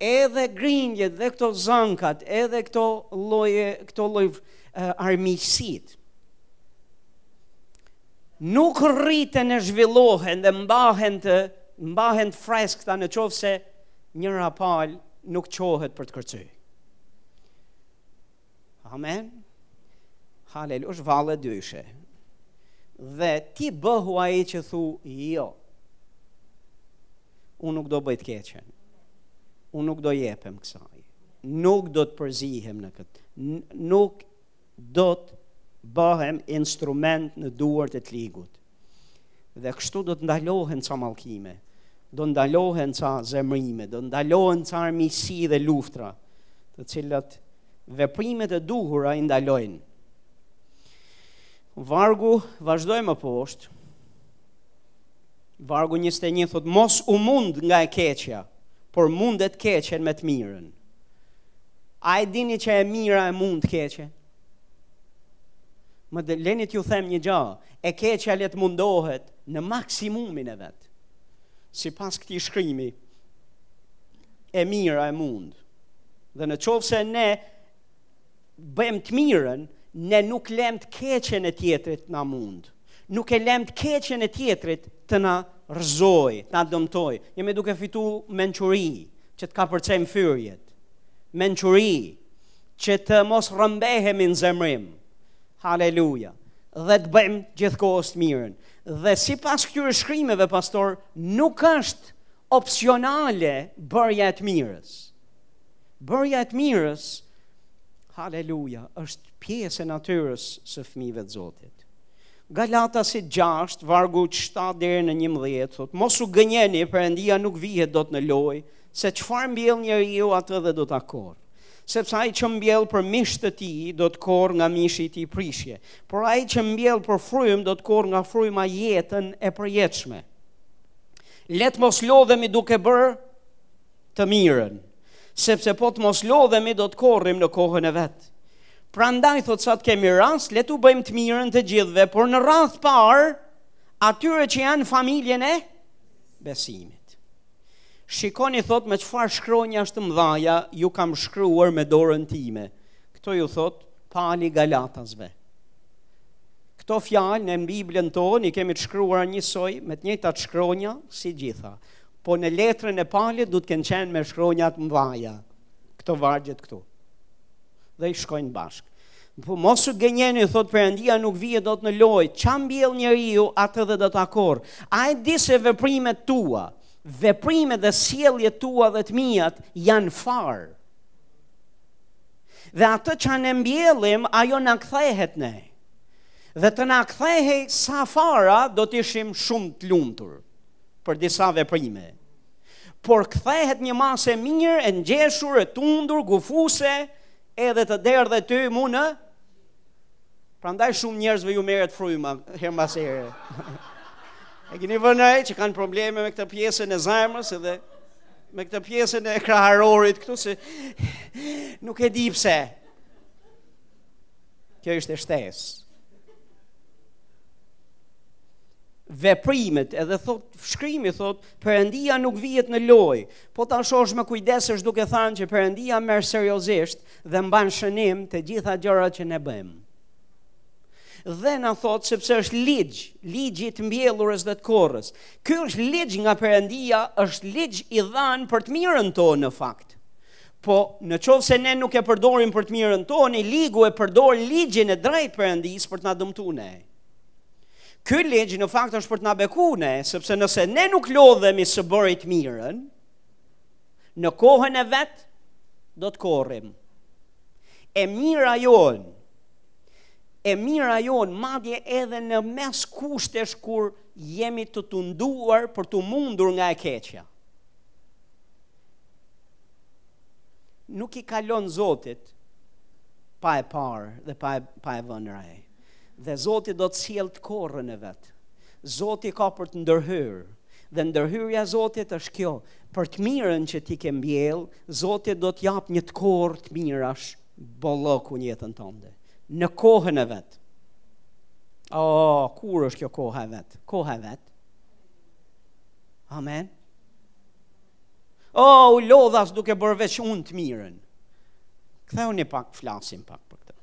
S1: edhe grindjet dhe këto zënkat, edhe këto lloj, këto lloj uh, eh, armiqësitë. Nuk rriten e zhvillohen dhe mbahen të, mbahen të freskëta në qoftë se njëra palë nuk çohet për të kërcy. Amen. Halel, është valle dyshe. Dhe ti bëhu ai që thu, jo. Unë nuk do bëj të keqen. Unë nuk do jepem kësaj. Nuk do të përzihem në këtë. Nuk do të bëhem instrument në duart e të ligut. Dhe kështu do të ndalohen ca mallkime, do ndalohen ca zemrime, do ndalohen ca armiqësi dhe luftra, të cilat veprimet e duhura i ndalojnë. Vargu vazhdon më poshtë. Vargu 21 thotë mos u mund nga e keqja, por munde të keqen me të mirën. A e dini që e mira e mund të keqen? Më, dhe leni t'ju them një gjë, e keqja le të mundohet në maksimumin e vet. Sipas këtij shkrimi, e mira e mund. Dhe në qoftë se ne bëjmë të mirën, ne nuk lëmë të keqen e tjetrit të na mundë. Nuk e lëmë të keqen e tjetrit të na rrëzojë, të na dëmtojë. Jemi duke fitu mençuri që të kapërcejmë fyerjet. Mençuri. Mençuri. që të mos rrëmbehemi në zemrim. Haleluja. Dhe të bëjmë gjithkohës të mirën. Dhe sipas këtyre shkrimeve, pastor, nuk është opsionale bërja e të mirës. Bërja e të mirës, haleluja, është pjesë e natyrës së fëmijëve të Zotit. Galatasit 6, vargu 7 deri në 11, thotë, mos u gënjeni, Perëndia nuk vihet dot në lojë, Se çfarë mbjell njeriu atë dhe do ta korr. Sepse ai që mbjell për mish të tij do të korrë nga mishi i tij prishje, por ai që mbjell për frymë do të korrë nga fryma jetën e përjetshme. Le të mos lodhemi duke bërë të mirën, sepse po të mos lodhemi do të korrim në kohën e vet. Prandaj thotë sa të kemi rast, le t'u bëjmë të mirën të gjithëve, por në radhë të parë atyre që janë familjen e besimit. Shikoni thotë me çfarë shkronjash të mëdha ju kam shkruar me dorën time. Këto ju thotë Pali galatasve. Këto fjalë në Biblën tonë i kemi të shkruara njësoj me të njëjtat shkronja si gjitha. Po në letrën e Palit do të kenë qenë me shkronja të mëdha. Këto vargjet këtu. Dhe i shkojnë bashkë. Po mos u gënjeni, thotë Perëndia nuk vihet dot në lojë. Ça mbjell njeriu, atë dhe do ta korr. A e di se veprimet tua, veprimet dhe sjelljet tua dhe të miat janë farë. Dhe atë që ne mbjellim, ajo na kthehet ne. Dhe të na kthehej sa fara, do të ishim shumë të lumtur për disa veprime. Por kthehet një masë e mirë, e ngjeshur, e tundur, gufuse, Edhe të derdhet ty mu në Prandaj shumë njerëzve ju merret fryma herë mbas here. e keni vënë re që kanë probleme me këtë pjesën e zemrës edhe me këtë pjesën e kraharorit këtu se nuk e di pse. Kjo ishte shtesë. Veprimet, edhe thotë shkrimi thotë, Perëndia nuk vihet në lojë. Po ta shohësh me kujdes është duke thënë që Perëndia merr seriozisht dhe mban shënim të gjitha gjërat që ne bëjmë. Dhe na thotë sepse është ligj, ligji i të mbjellurës dhe të korrës. Ky është ligj nga Perëndia, është ligj i dhanë për të mirën tonë në fakt. Po në qoftë se ne nuk e përdorim për të mirën tonë, i ligu e përdor ligjin e drejtë të Perëndisë për të na dëmtu ne. Ky ligj në fakt është për të na beku ne, sepse nëse ne nuk lodhemi së bëri të mirën, në kohën e vet do të korrim. E mira jonë, e mira jonë, madje edhe në mes kushtesh kur jemi të tunduar për t'u mundur nga e keqja. Nuk i kalon Zotit pa e parë dhe pa e, pa e vënë re. Dhe Zoti do të sjellë të korrën e vet. Zoti ka për të ndërhyrë. Dhe ndërhyrja e Zotit është kjo, për të mirën që ti ke mbjell, Zoti do të jap një të korrë të mirash bolloku në jetën tënde, në kohën e vet. O, oh, kur është kjo koha e vet? Koha e vet. Amen. O, oh, u lodhas duke bërë veç unë të mirën. Ktheu një pak, flasim pak për këtë.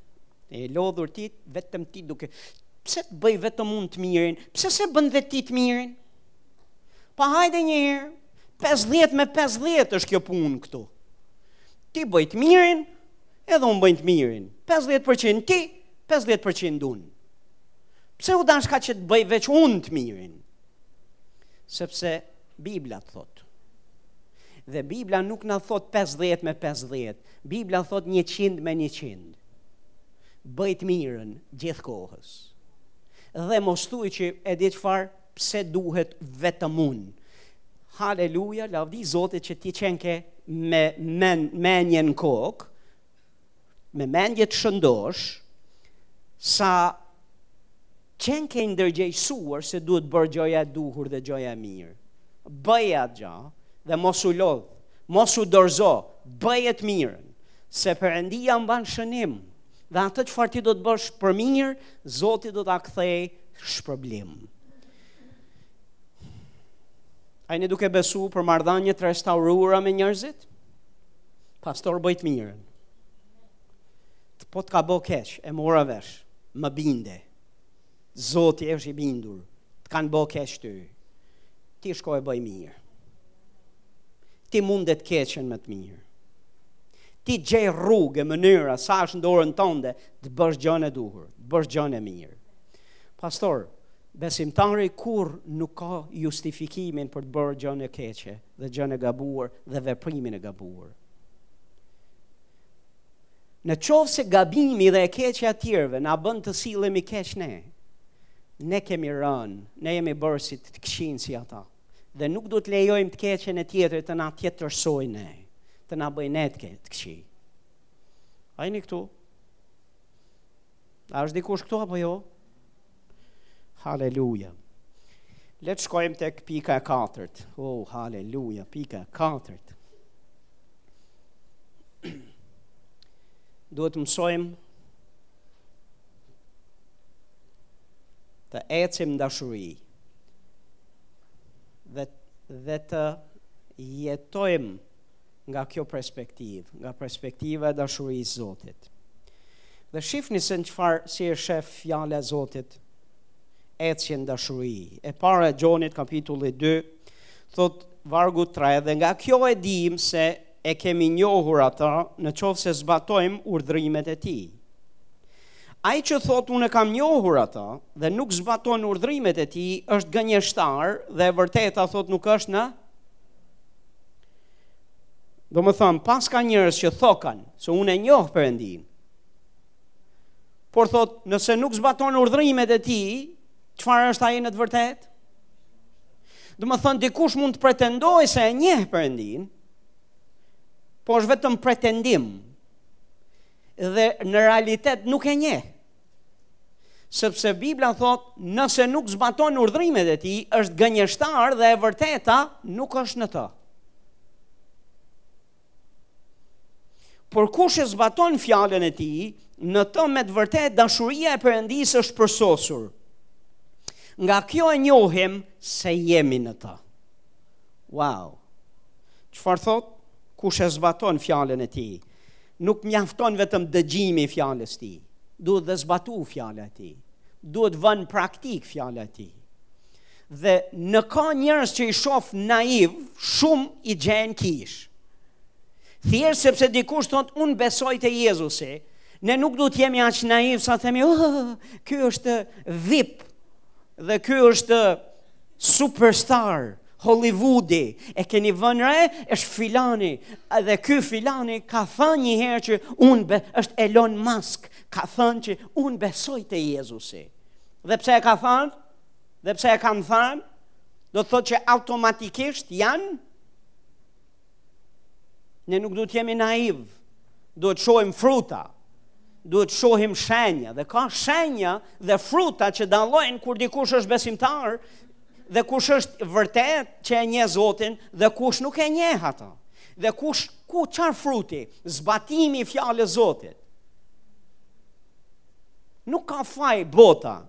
S1: E lodhur ti, vetëm ti duke pse të bëj vetëm unë të mirën? Pse s'e bën dhe ti të mirën? Pa hajde një herë, 50 me 50 është kjo punë këtu. Ti bëj të mirën, edhe unë bëj të mirën. 50% ti, 50% unë. Pse u dashka që të bëj veç unë të mirën? Sepse Biblia të thotë. Dhe Biblia nuk na thotë 50 me 50, Bibla thotë njëqind me njëqind. Bëj të mirën gjithë kohës. Dhe mos thuaj që e di çfarë, pse duhet vetëm unë. Haleluja, lavdi Zotit që ti qenke me men, mendjen në kokë, me mendje të shëndoshë, sa Qenke i ndërgjegjësuar se duhet bërë gjëja e duhur dhe gjëja e mirë. Bëje atë gjë dhe mos u lodh, mos u dorëzo, bëje të mirën, se Perëndia mban shënim dhe atë çfarë ti do të bësh për mirë, Zoti do ta kthejë shpërblim. A jeni duke besu për marrëdhënie të restauruara me njerëzit? Pastor bëj të mirën. Të po të ka bo keq, e mora vesh, më binde. Zoti është i bindur, të kanë bo keq ty. Ti shko e bëj mirë. Ti munde të keqen me të mirë. Ti gjej rrugë e mënyra sa është në dorën tënde të bësh gjënë e duhur, të bësh gjënë e mirë. Pastor, besimtari kurrë nuk ka justifikimin për të bërë gjënë e keqe dhe gjënë e gabuar dhe veprimin e gabuar. Në qoftë se gabimi dhe e keqja e të tjerëve na bën të sillemi keq ne, ne kemi rënë, ne jemi bërë si të këqinj si ata, dhe nuk duhet të lejojmë të keqen e tjetrit të na tjetërsojë ne, të na bëjë ne të këqij. A jeni këtu, A është dikush këtu apo jo? Haleluja. Le të shkojmë tek pika e katërt. Oh, haleluja, pika e katërt. Duhet të mësojmë të ecim në dashuri dhe dhe të jetojmë nga kjo perspektivë, nga perspektiva e dashurisë së Zotit. Dhe shifni se në çfarë si e shef fjala e Zotit ecjen në dashuri. E para e Gjonit, kapitulli 2, thotë vargu 3, dhe nga kjo e dimë se e kemi njohur atë në qoftë se zbatojmë urdhrimet e tij. Ai që thotë unë e kam njohur atë dhe nuk zbaton urdhrimet e tij, është gënjeshtar dhe e vërteta thotë nuk është në Domethënë, paska njerëz që thokan, se unë e njoh Perëndinë, por thotë, nëse nuk zbaton urdhrimet e tij, çfarë është ai në të vërtetë? Domethënë, dikush mund të pretendojë se e njeh Perëndinë, po është vetëm pretendim, dhe në realitet nuk e njeh. Sepse Bibla thotë, nëse nuk zbaton urdhrimet e tij, është gënjeshtar dhe e vërteta nuk është në të. Por kush e zbaton fjalën e tij, në të me të vërtetë dashuria e Perëndisë është përsosur. Nga kjo e njohim se jemi në të. Wow. Çfarë thotë? Kush e zbaton fjalën e tij, Nuk mjafton vetëm dëgjimi i fjalës së tij. Duhet dhe zbatu fjala e tij. Duhet vënë në praktikë fjala e tij. Dhe në ka njerëz që i shof naivë, shumë i gjen në kishë. Thjesht sepse dikush thotë unë besoj te Jezusi, ne nuk duhet të jemi aq naivë sa themi, oh, "Ky është VIP dhe ky është Superstar Hollywoodi e keni vënë re, është filani. Dhe ky filani ka thënë një herë që unë be, është Elon Musk, ka thënë që unë besoj te Jezusi. Dhe pse e ka thënë? Dhe pse e kanë thënë? Do të thotë që automatikisht janë Ne nuk duhet të jemi naivë, duhet të shohim fruta, duhet shohim shenja, dhe ka shenja dhe fruta që dallojnë kur dikush është besimtar, dhe kush është vërtet që e njeh Zotin, dhe kush nuk e njeh atë, dhe kush, kush ka fruti, zbatimi i fjalës së Zotit. Nuk ka faj bota,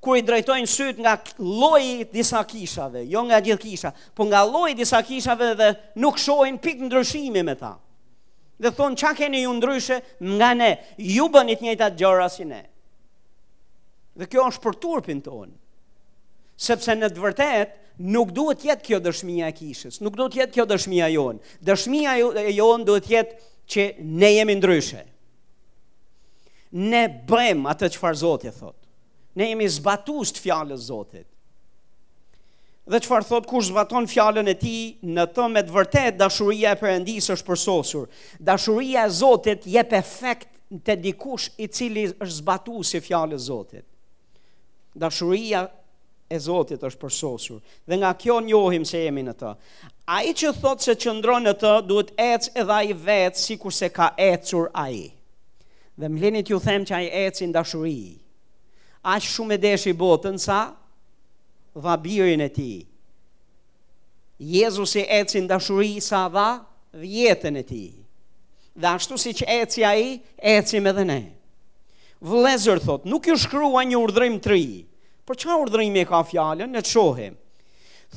S1: kur i drejtojnë sytë nga lloji i disa kishave, jo nga gjithë kisha, po nga lloji i disa kishave dhe nuk shohin pikë ndryshimi me ta. Dhe thonë çka keni ju ndryshe nga ne, ju bëni të njëjtat gjëra si ne. Dhe kjo është për turpin tonë. Sepse në të vërtetë nuk duhet të jetë kjo dëshmia e kishës, nuk duhet të jetë kjo dëshmia jonë. Dëshmia e jonë duhet të jetë që ne jemi ndryshe. Ne bëjmë atë çfarë Zoti thotë. Ne jemi zbatues të fjalës së Zotit. Dhe çfarë thotë kush zbaton fjalën e tij, në të me vërtetë dashuria e Perëndisë është përsosur. Dashuria e Zotit jep efekt te dikush i cili është zbatues i fjalës së Zotit. Dashuria e Zotit është përsosur dhe nga kjo njohim se jemi në të. Ai që thotë se qëndron në të duhet ecë edhe ai vetë sikurse ka ecur ai. Dhe më lini t'ju them që ai eci në dashuri. Aq shumë e deshi botën sa dha birin e tij. Jezusi eci në dashuri sa dha jetën e tij. Dhe ashtu siç eci ai, ecim edhe ne. Vëllezër thotë, nuk ju shkruaj një urdhërim të ri, por ça urdhërimi e ka fjallën, le të shohim.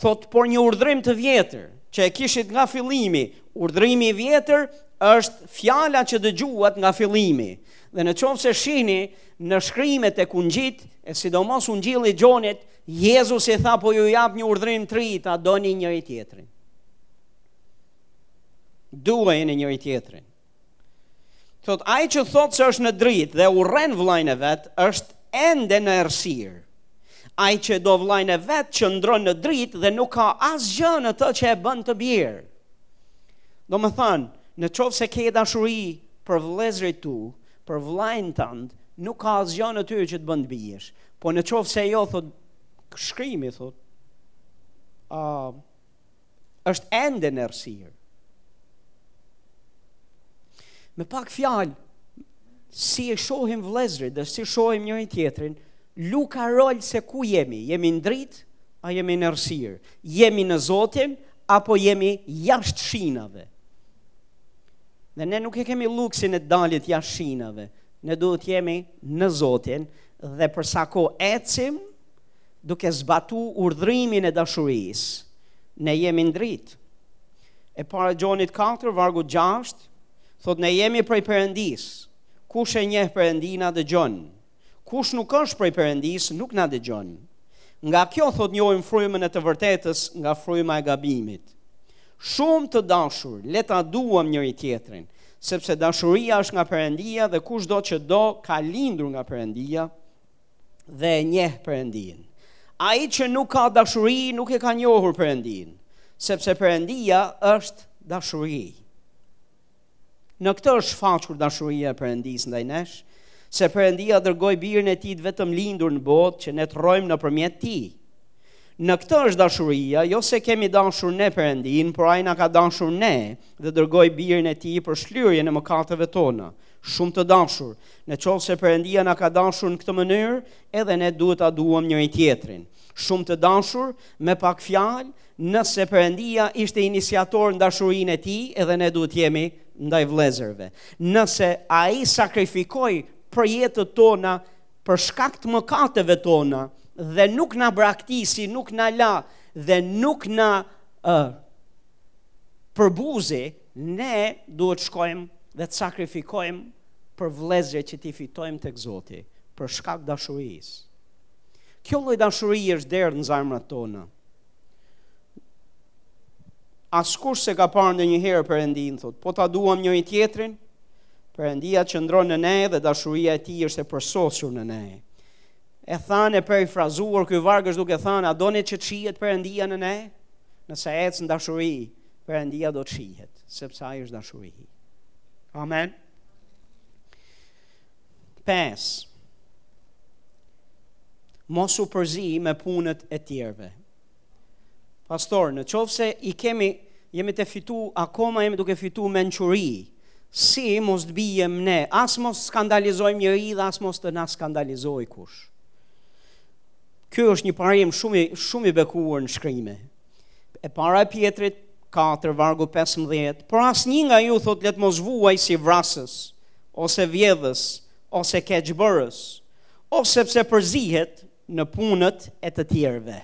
S1: Thotë, por një urdhrim të vjetër, që e kishit nga fillimi, urdhrimi i vjetër është fjala që dëgjuat nga fillimi. Dhe në qoftë se shihni në shkrime te ungjijtë, e sidomos ungjilli i Gjonit, Jezusi tha po ju jap një urdhrim të ri, ta doni njëri-tjetrin. Duajeni njëri-tjetrin. Thotë, ai që thotë se është në dritë dhe urren vëllanë e vet, është ende në errësirë. Ai që do vëllanë e vet qëndron në dritë dhe nuk ka asgjë në të që e bën të bjerë. Domethënë, në qoftë se ke dashuri për vëllezërit e tu, për vëllanë tënd, nuk ka asgjë në ty që të bën të biesh. Po në qoftë se jo, thotë, shkrimi thotë, a, uh, është ende në errësirë. Me pak fjalë, si i shohim vëllezërit dhe si shohim njëri-tjetrin, luan rol se ku jemi, jemi në dritë, a jemi në errësirë, jemi në zotin, apo jemi jashtë shinave. Dhe ne nuk e kemi luksin e daljes jashtë shinave, ne duhet të jemi në zotin, dhe për sa kohë ecim, duke zbatu urdhrimin e dashurisë, ne jemi në dritë. E para Gjonit 4, vargu 6, thotë ne jemi prej Perëndisë, kush e njeh Perëndinë na dëgjon, kush nuk është prej Perëndisë, nuk na dëgjon. Nga kjo thotë njohim frymën e të vërtetës nga fryma e gabimit. Shumë të dashur, le ta duam njëri-tjetrin, sepse dashuria është nga Perëndia dhe kushdo që do ka lindur nga Perëndia, dhe e njeh Perëndinë. Ai që nuk ka dashuri nuk e ka njohur Perëndinë, sepse Perëndia është dashuri. Në këtë është shfaqur dashuria e Perëndisë ndaj nesh, se Perëndia dërgoi Birin e Tij të vetëmlindur në botë që ne të rrojmë nëpërmjet Tij. Në këtë është dashuria, jo se kemi dashur ne Perëndinë, por ai na ka dashur ne dhe dërgoi Birin e Tij për shlyerjen e mëkateve tona. Shumë të dashur, Në qoftë se Perëndia na ka dashur në këtë mënyrë, edhe ne duhet ta duam njëri-tjetrin. Shumë të dashur, me pak fjalë, nëse Perëndia ishte iniciator në dashurinë e tij, edhe ne duhet të jemi ndaj vëllezërve. Nëse ai sakrifikoi për jetët tona për shkak të mëkateve tona dhe nuk na braktisi, nuk na la dhe nuk na uh, përbuzi, Ne duhet shkojmë dhe të sakrifikojmë për vëllezër që t'i fitojmë tek Zoti, për shkak dashurisë. Kjo lloj dashurie është derdh në zemrat tona. Askush s'e ka parë ndonjëherë Perëndinë, thot, po ta duam njëri-tjetrin, Perëndia qëndron në ne dhe dashuria e tij është e përsosur në ne. E thanë e perifrazuar, ky varg është duke thanë, a doni që të shihet Perëndia në ne? Nëse ecën në dashuri, Perëndia do të shihet, sepse ai është dashuri. Amen. 5. Mos u përzi me punët e tjerëve. Pastor, në qoftë se i kemi, jemi te fitu, akoma jemi duke fitu mençuri, si mos të bijem ne, as mos skandalizojmë njeri dhe as mos të na skandalizojë kush. Ky është një parim shumë, shumë i bekuar në shkrime. E para e Pjetrit 4 vargu 15, por asnjë nga ju thot le të mos vuajë si vrasës, ose vjedhës, ose keqbërës, ose sepse përzihet në punët e të tjerëve.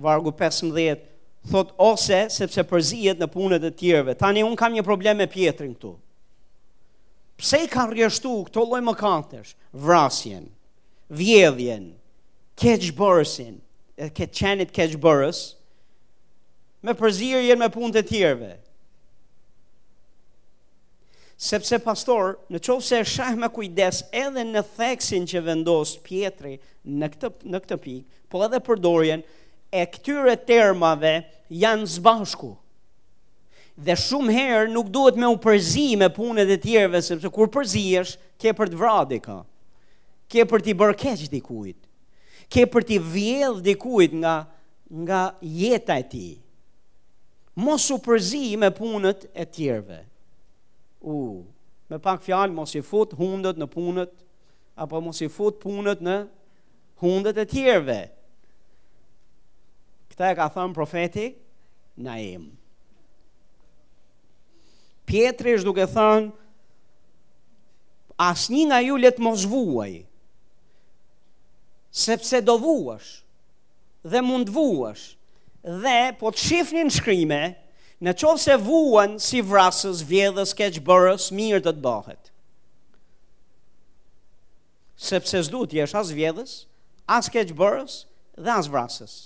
S1: Vargu 15 thot ose sepse përzihet në punët e të tjerëve. Tani unë kam një problem me Pjetrin këtu. Pse i ka rrjeshtu këto lloj mëkatesh, vrasjen, vjedhjen, keqbërësin, e të qenit keqbërës, me përzirjen me punët e tjerëve. Sepse pastor, në qoftë se e sheh me kujdes edhe në theksin që vendos Pjetri në këtë, në këtë pikë, po edhe përdorjen e këtyre termave janë s'bashku. Dhe shumë herë nuk duhet me u përzi me punët e tjerëve, sepse kur përzihesh, Ke për të vra dikë. Ke për t'i bërë keq dikujt. Ke për t'i vjedh dikujt nga nga jeta e tij. Mos u përzi me punët e tjerëve. U, me pak fjalë mos i fut hundët në punët apo mos i fut punët në hundët e tjerëve. Këtë e ka thënë profeti Naim. Pjetri është duke thënë, asnjë nga ju le të mos vuajë, sepse do vuash, dhe mund të vuash, dhe po të shifni në shkrime, në qoftë se vuan si vrasës, vjedhës, keqbërës, mirë të të bëhet. Sepse s'duhet të jesh as vjedhës, as keqbërës dhe as vrasës.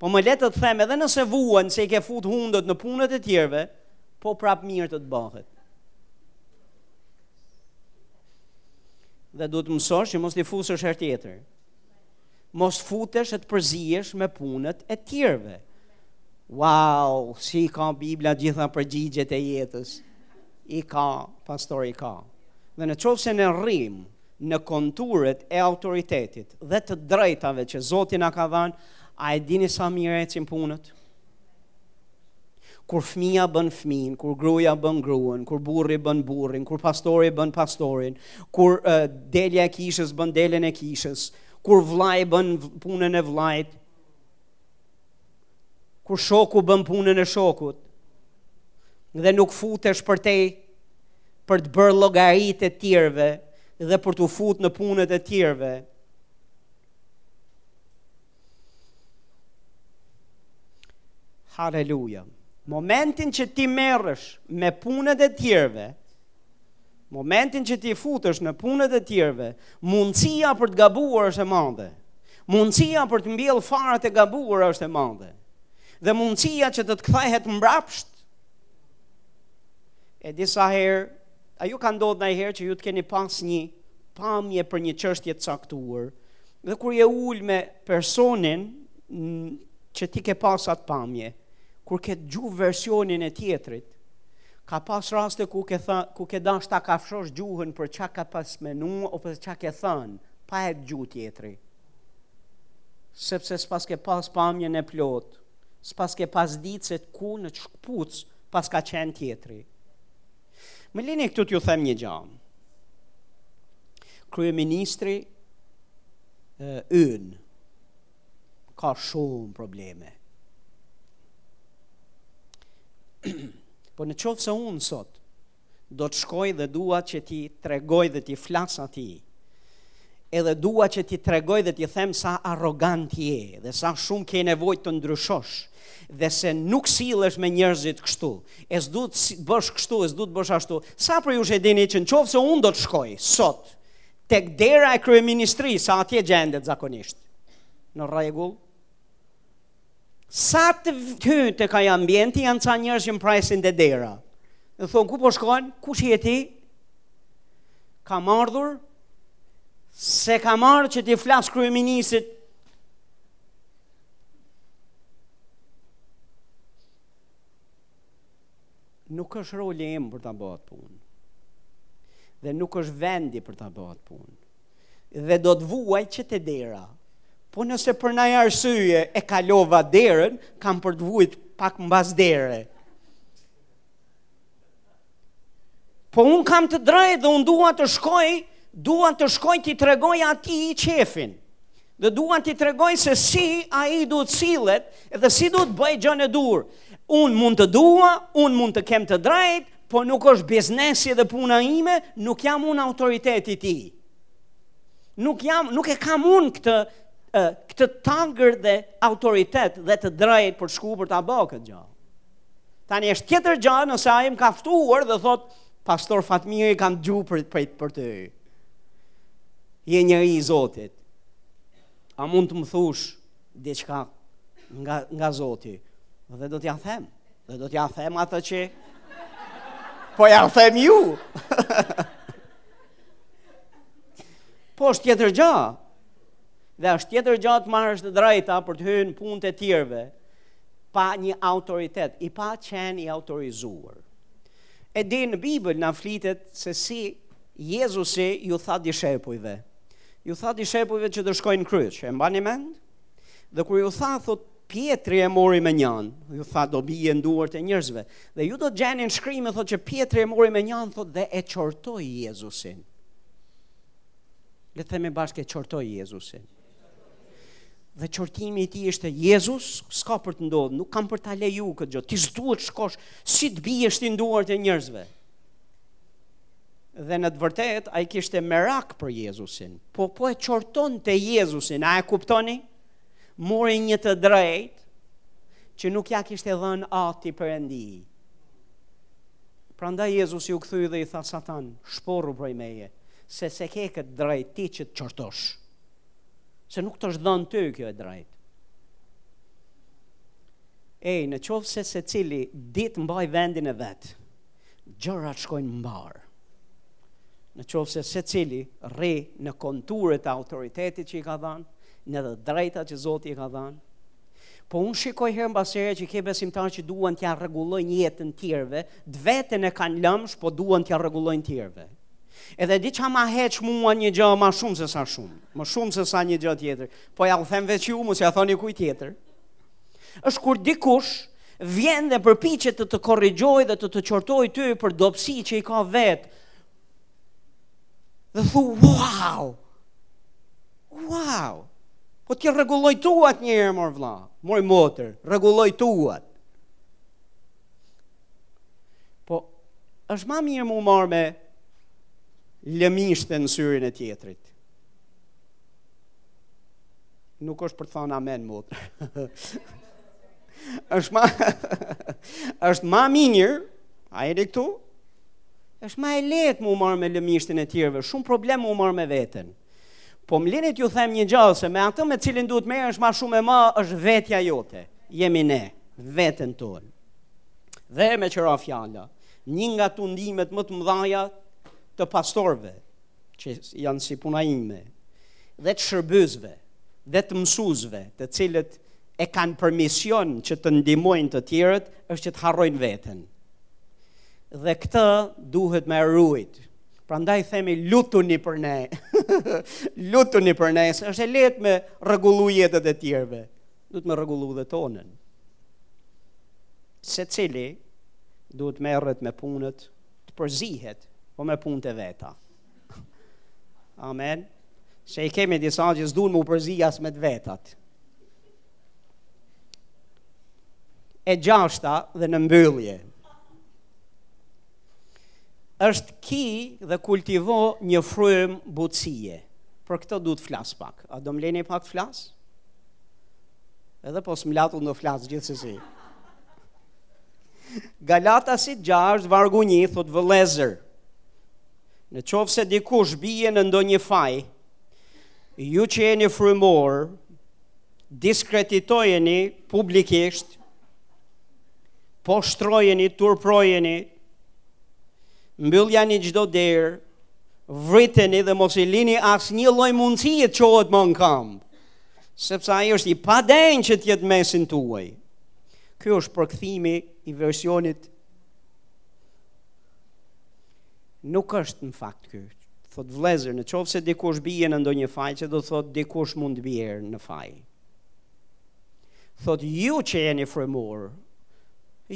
S1: Po më lër të të them edhe nëse vuan se i ke fut hundët në punët e tjerëve, po prap mirë të të bëhet. Dhe duhet të mësosh që mos t'i fusësh herë tjetër. Mos futesh e të përzihesh me punët e tjerëve. Wow, si i ka Bibla gjitha përgjigjet e jetës. I ka, pastor i ka. Dhe në qoftë se ne rrimë në konturet e autoritetit dhe të drejtave që Zoti na ka dhanë, a e dini sa mirë ecin punët? Kur fëmija bën fëmijën, kur gruja bën gruën, kur burri bën burrin, kur pastori bën pastorin, kur uh, delja e kishës bën delen e kishës, kur vllai bën punën e vllait, kur shoku bën punën e shokut, dhe nuk futesh përtej për të bërë llogaritë e tjerve dhe për t'u fut në punët e tjerve. Haleluja. Momentin që ti merresh me punët e tjerëve, momentin që ti futesh në punët e tjerëve, mundësia për të gabuar është e madhe. Mundësia për të mbjellë farat e gabuara është e madhe. Dhe mundësia që të të kthehet mbrapsht e disa herë A ju ka ndodh ndonjëherë që ju të keni pas një pamje për një çështje të caktuar, dhe kur je ul me personin që ti ke pas atë pamje, kur ke dëgju versionin e tjetrit, ka pas raste ku ke, tha, ku ke dash ta kafshosh gjuhën për ça ke pas menu, o për ça ke thënë, pa e dëgju tjetrin. Sepse s'pas ke pas pamjen e plotë, s'pas ke pas dit se ku në ç'këpucë pas ka qenë tjetri. Më lini këtu t'ju them një gjë. Kryeministri ynë ka shumë probleme. po në qoftë se unë sot, do të shkoj dhe dua që t'i tregoj dhe t'i flas atij, edhe dua që t'i tregoj dhe t'i them sa arrogant je dhe sa shumë ke nevojë të ndryshosh, dhe se nuk sillesh me njerëzit kështu. E s'duhet bësh kështu, e s'duhet bësh ashtu. A s'po ju që e dini që në qoftë se unë do të shkoj, sot, tek dera e kryeministrit, se atje gjendet zakonisht. Në rregull, sa të hy tek ai ambienti, janë ca njerëz që më presin te dera. Më thonë, ku po shkon, kush je ti, kam ardhur, se kam ardh që t'i flas kryeministrit, Nuk është roli im për ta bë atë punë. Dhe nuk është vendi për ta bë atë punë. Dhe do të vuaj që te dera. Po nëse për naj arsye e kalova derën, kam për të vuajt pak mbas dere. Po unë kam të drejtë dhe unë dua të shkoj, dua të shkoj t'i tregoj atij qefin. Dhe dua t'i tregoj se si ai duhet të sillet dhe si duhet bëjë gjënë e duhur. Unë mund të dua, unë mund të kem të drejtë, po nuk është biznesi dhe puna ime, nuk jam unë autoriteti i tij. Nuk, jam, nuk e kam unë këtë, këtë tagër dhe autoritet dhe të drejtë për shku për ta bo këtë gjë. Tani është tjetër gjë nëse ai më ka ftuar dhe thotë pastor Fatmiri kam dëgju për për për ty. Je njeri i Zotit. A mund të më thush diçka nga nga Zoti? Dhe do t'ia them, dhe do t'ia them atë që po ua them ju. po është tjetër gjë. Dhe është tjetër gjë të marrësh të drejta për të hy n'punët e të tjerëve, pa një autoritet dhe pa qenë i autorizuar. E di në Bibël na flitet se si Jezusi ju tha dishepujve. Ju tha dishepujve që do shkoj në kryq, e mbani mend? Dhe kur ju tha, thotë, Pjetri e mori mënjanë, ju tha do bie në duart e njerëzve, dhe ju do të gjeni në shkrime, thotë që Pjetri e mori mënjanë, thotë dhe e qortoi Jezusin. Le të themi bashkë e qortoi Jezusin. Dhe qortimi i tij ishte Jezus, s'ka për të ndodh, nuk kam për ta leju këtë gjë. Ti s'duhet shkosh si të biesh ti n'duart e njerëzve. Dhe në të vërtetë ai kishte merak për Jezusin. Po po e qortonte Jezusin, a e kuptoni? mori një të drejtë që nuk ia kishte dhënë Ati Perëndi. Prandaj Jezusi u kthye dhe i tha Satan, shporru prej meje, se s'e ke këtë drejtë ti që të qortosh. Se nuk të është dhënë ty kjo e drejtë. Ej, në qoftë se secili di të mbajë vendin e vet, gjërat shkojnë mbarë. Në qoftë se secili rri në konturet e autoritetit që i ka dhanë, në të drejta që Zoti i ka dhanë, po unë shikoj herë mbas here që i ke besimtarë që duan t'ia rregullojnë jetën tjerëve, të veten e kanë lëmsh, po duan t'ia rregullojnë tjerëve. Edhe di ça ma heq mua një gja ma shumë se sa shumë, ma shumë se sa një gja tjetër, po jau them veç ju, mos ia thoni kujt tjetër. është kur dikush vjen dhe përpiqet të të korrigjojë dhe të të qortojë ty për dobësi që i ka vetë. Dhe thu, wow! Wow! Po ti rregulloji tuat një herë mor vëlla, mori motër, rregulloji tuat. Po është ma mirë m'u marr me lëmishten në syrin e tjetrit. Nuk është për të thënë amen mot. është ma është ma mirë, a je këtu? Është ma e lehtë m'u marr me lëmishten e tjerëve, shumë problem m'u marr me veten. Po më lini t'ju them një gja se me atë me cilin duhet merresh ma shumë e ma është vetja jote. Jemi ne, veten tonë. Dhe meqë ra fjala, një nga tundimet më të mdhaja të pastorve, që janë si puna ime, dhe të shërbyesve, dhe të mësuesve, të cilët e kanë për mision që të ndihmojnë të tjerët, është që të harrojnë veten. Dhe këtë duhet me rujt. Prandaj themi lutuni për ne. Lutuni për ne, se është e lehtë me rregullu jetët e tjerëve. Duhet me rregullu dhe tonën. Secili duhet merret me punët, të përzihet po me punët e veta. Amen. Se i kemi disa që s'duan m'u përzi as me të vetat. E gjashta dhe në mbyllje. Është ki dhe kultivo një frymë butësie. Për këtë du të flas pak. A do më leni pak të flas? Edhe po s'më latë, unë flas gjithsesi. Galatasit gjashtë, vargu një, thotë vëllezër. Në qoftë se dikush bie në ndonjë faj, ju që jeni frymorë, diskreditojeni publikisht, poshtërojeni, turpërojeni, mbylljani çdo derë, vriteni dhe mos i lini asnjë lloj mundësie të çohet ma në kamë, sepse ai është i padenjë që të jetë në mesin tuaj. Ky është përkthimi i versionit Nuk është në fakt ky. Thotë vëllezër, në qoftë se dikush bie në ndonjë faj, që do thotë dikush mund të bie në faj. Thotë ju që jeni frymorë,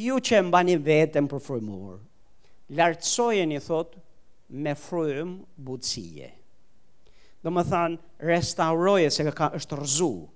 S1: ju që e mbani veten për frymorë, lartësojeni thotë me frymë butësie. Domethënë, restauroje se ka është rrëzu,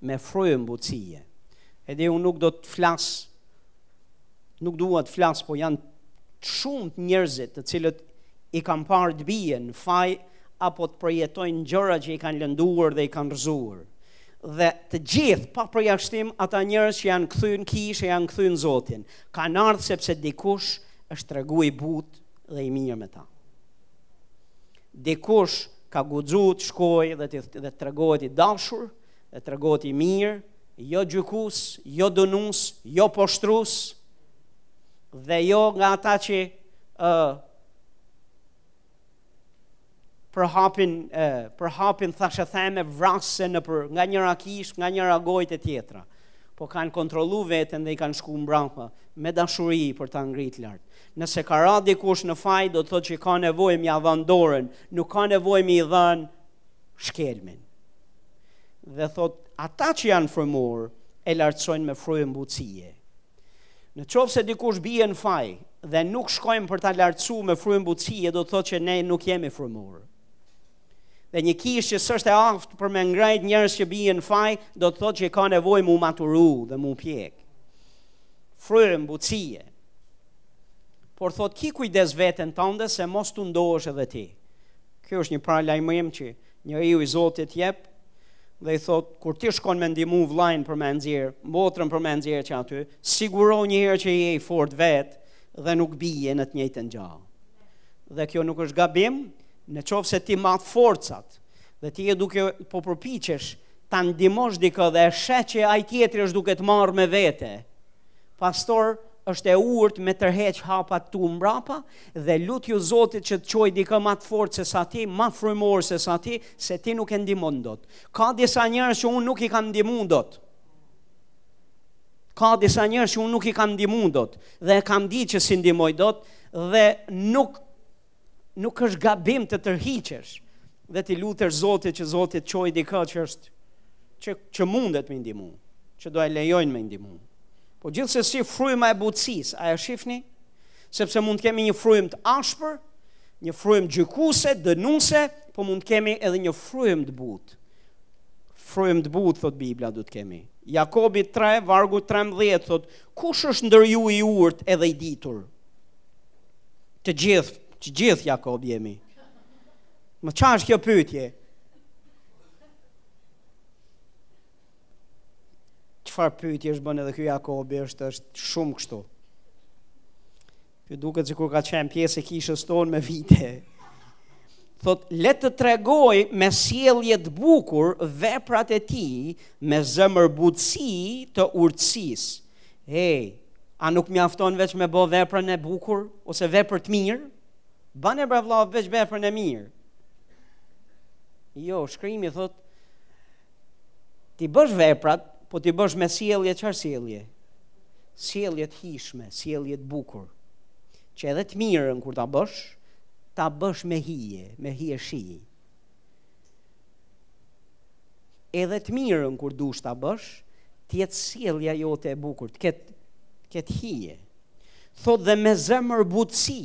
S1: me frymë butësie. Edhe unë nuk do të flas nuk dua të flas, po janë shumtë njerëzit të cilët i kam parë të bien në faj apo të përjetojnë gjëra që i kanë lënduar dhe i kanë rrëzuar. Dhe të gjithë pa përjashtim ata njerëz që janë kthyer në kishë, janë kthyer në Zotin, kanë ardhur sepse dikush është tregu i butë dhe i mirë me ta. Dikush ka guxu të shkojë dhe të të tregohet i dashur, të tregohet i mirë, jo gjykues, jo dënues, jo poshtërues, dhe jo nga ata që uh, përhapin uh, përhapin thashetheme vrasëse nëpër nga njëra kishë, nga njëra gojë te tjetra. Po kanë kontrollu veten dhe i kanë shku mbrapa me dashuri për ta ngrit lart. Nëse ka ra dikush në faj, do të thotë që ka nevojë me ia dhënë dorën, nuk ka nevojë me i dhënë shkelmin. Dhe thotë, ata që janë frymorë, e lartësojnë me frymë butësie. Në qoftë se dikush bie në faj, dhe nuk shkojmë për ta lartësu me frymë butësie, do të thotë që ne nuk jemi frymorë. Dhe një kishë që s'është e aftë për me ngrejt njerëz që bien në faj, do të thotë që ka nevojë m'u maturu dhe m'u pjekë. Frymë butësie. Por thotë ki kujdes veten tënde se mos tundohesh edhe ti. Kjo është një paralajmërim që njeriu i Zotit jep dhe i thotë kur ti shkon me ndihmu vllanë për me e nxjerrë, motrën për me e nxjerrë që aty, siguro një herë që je i fortë vetë dhe nuk bie në të njëjtën gjë. Dhe kjo nuk është gabim, Në qoftë se ti mat forcat dhe ti je duke po përpiqesh ta ndihmosh dikë dhe e sheh që ai tjetri është duke të marrë me vete, pastaj është e urtë me tërheq hapat e tu mbrapa dhe lutju Zotit që të çojë dikë ma të fortë se sa ti, ma frymor se sa ti, se ti nuk e ndihmon dot. Ka disa njerëz që unë nuk i kam ndihmu dot. Ka disa njerëz që unë nuk i kam ndihmu dot dhe e kam ditë që s'i ndihmoj dot dhe nuk nuk është gabim të tërhiqesh dhe t'i lutesh Zotit që Zoti të çojë dikë që është që që mundet me ndihmu, që do e lejojnë me ndihmu. Po gjithsesi fryma e butësisë, a e shihni? Sepse mund të kemi një frymë të ashpër, një frymë gjykuese, dënuese, po mund të kemi edhe një frymë të butë. Frymë të butë thot Bibla do të kemi. Jakobi 3 vargu 13 thot, kush është ndër ju i urtë edhe i ditur? Të gjithë, të gjithë Jakob, jemi. Po ça është kjo pytje? Çfarë pytjesh bën edhe ky Jakobi është, është shumë kështu. Ky duket sikur ka qenë pjesë e kishës tonë me vite. Thot, le të tregojë me sjellje të bukur veprat e tij me zemërbutësi të urtësisë. Hej, a nuk mjafton veç me bo veprën e bukur ose vepër të mirë? Bane bre vëlla veç veprën e mirë. Jo, shkrimi thot t'i bësh veprat, po t'i bësh me sjellje çfarë sjellje? Sjellje të hijshme, sjellje të bukur. Që edhe të mirën kur ta bësh, ta bësh me hije, me hijeshi. Edhe të mirën kur do ta bësh, të jetë sjellja jote e bukur, të ketë të ketë hije. Thot dhe me zemërbutësi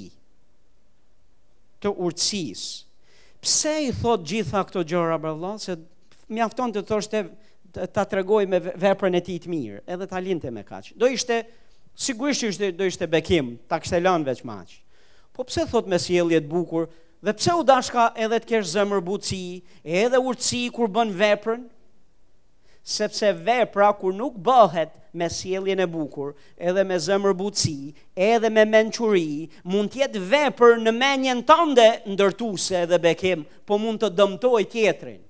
S1: të urtësisë. Pse i thot gjitha këto gjëra bre vlla, se mjaftonte të thoshte ta tregojë me veprën e tij të mirë, edhe ta linte me kaq. Do ishte sigurisht ishte do ishte bekim, ta kishte lënë veç me aq. Po pse thot me sjellje të bukur, Dhe pse u dashka edhe të kesh zemërbutësi, edhe urtësi kur bën veprën? Sepse vepra kur nuk bëhet me sjelljen e bukur, edhe me zemërbutësi, edhe me mençuri, mund të jetë vepër në menjen tënde ndërtuese dhe bekim, po mund të dëmtojë tjetrin.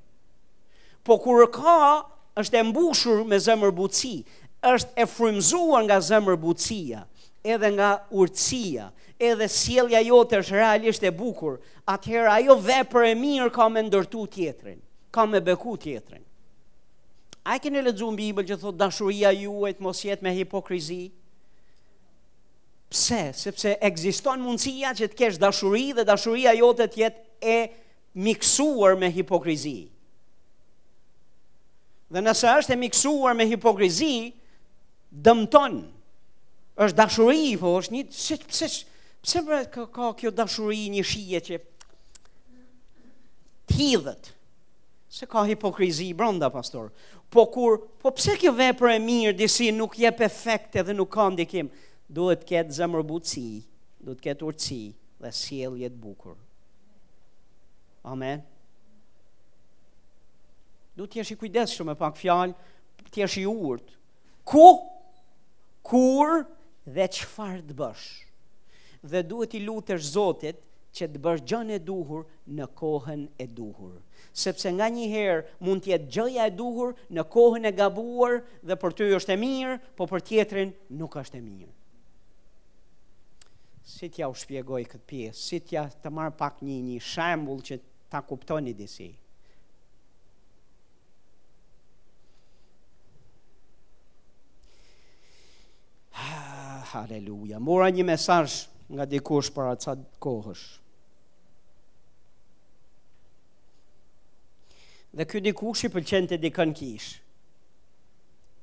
S1: Po kur ka është e mbushur me zemërbutësi, është e frymëzuar nga zemërbutësia, edhe nga urtësia, edhe sjellja jote është realisht e bukur, atëherë ajo vepër e mirë ka me ndërtu tjetrin, ka me beku tjetrin. A e keni lexu në Bibël që thotë dashuria juaj të mos jetë me hipokrizi? Pse? Sepse ekziston mundësia që të kesh dashuri dhe dashuria jote të jetë e miksuar me hipokrizi. Dhe nëse është e miksuar me hipokrizi, dëmton. Është dashuri, po është një si pse pse pra ka, ka kjo dashuri një shije që t'hidhet. Se ka hipokrizi brenda pastor. Po kur, po pse kjo vepër e mirë disi nuk jep efekte dhe nuk ka ndikim? Duhet të ketë zemërbutësi, duhet të ketë urtësi dhe sjellje të bukur. Amen. Duhet të jesh i kujdesshëm me pak fjalë, të jesh i urtë. Ku? Kur dhe çfarë të bësh? Dhe duhet t'i lutesh Zotit që të bësh gjënë e duhur në kohën e duhur. Sepse nganjëherë mund të jetë gjëja e duhur në kohën e gabuar dhe për ty është e mirë, po për tjetrin nuk është e mirë. Si t'jua shpjegoj këtë pjesë, si t'ja, të marr pak një, një shembull që ta kuptoni disi. Ah, haleluja. Mora një mesazh nga dikush para ca kohësh. Dhe ky dikushi pëlqente dikë n'kishë.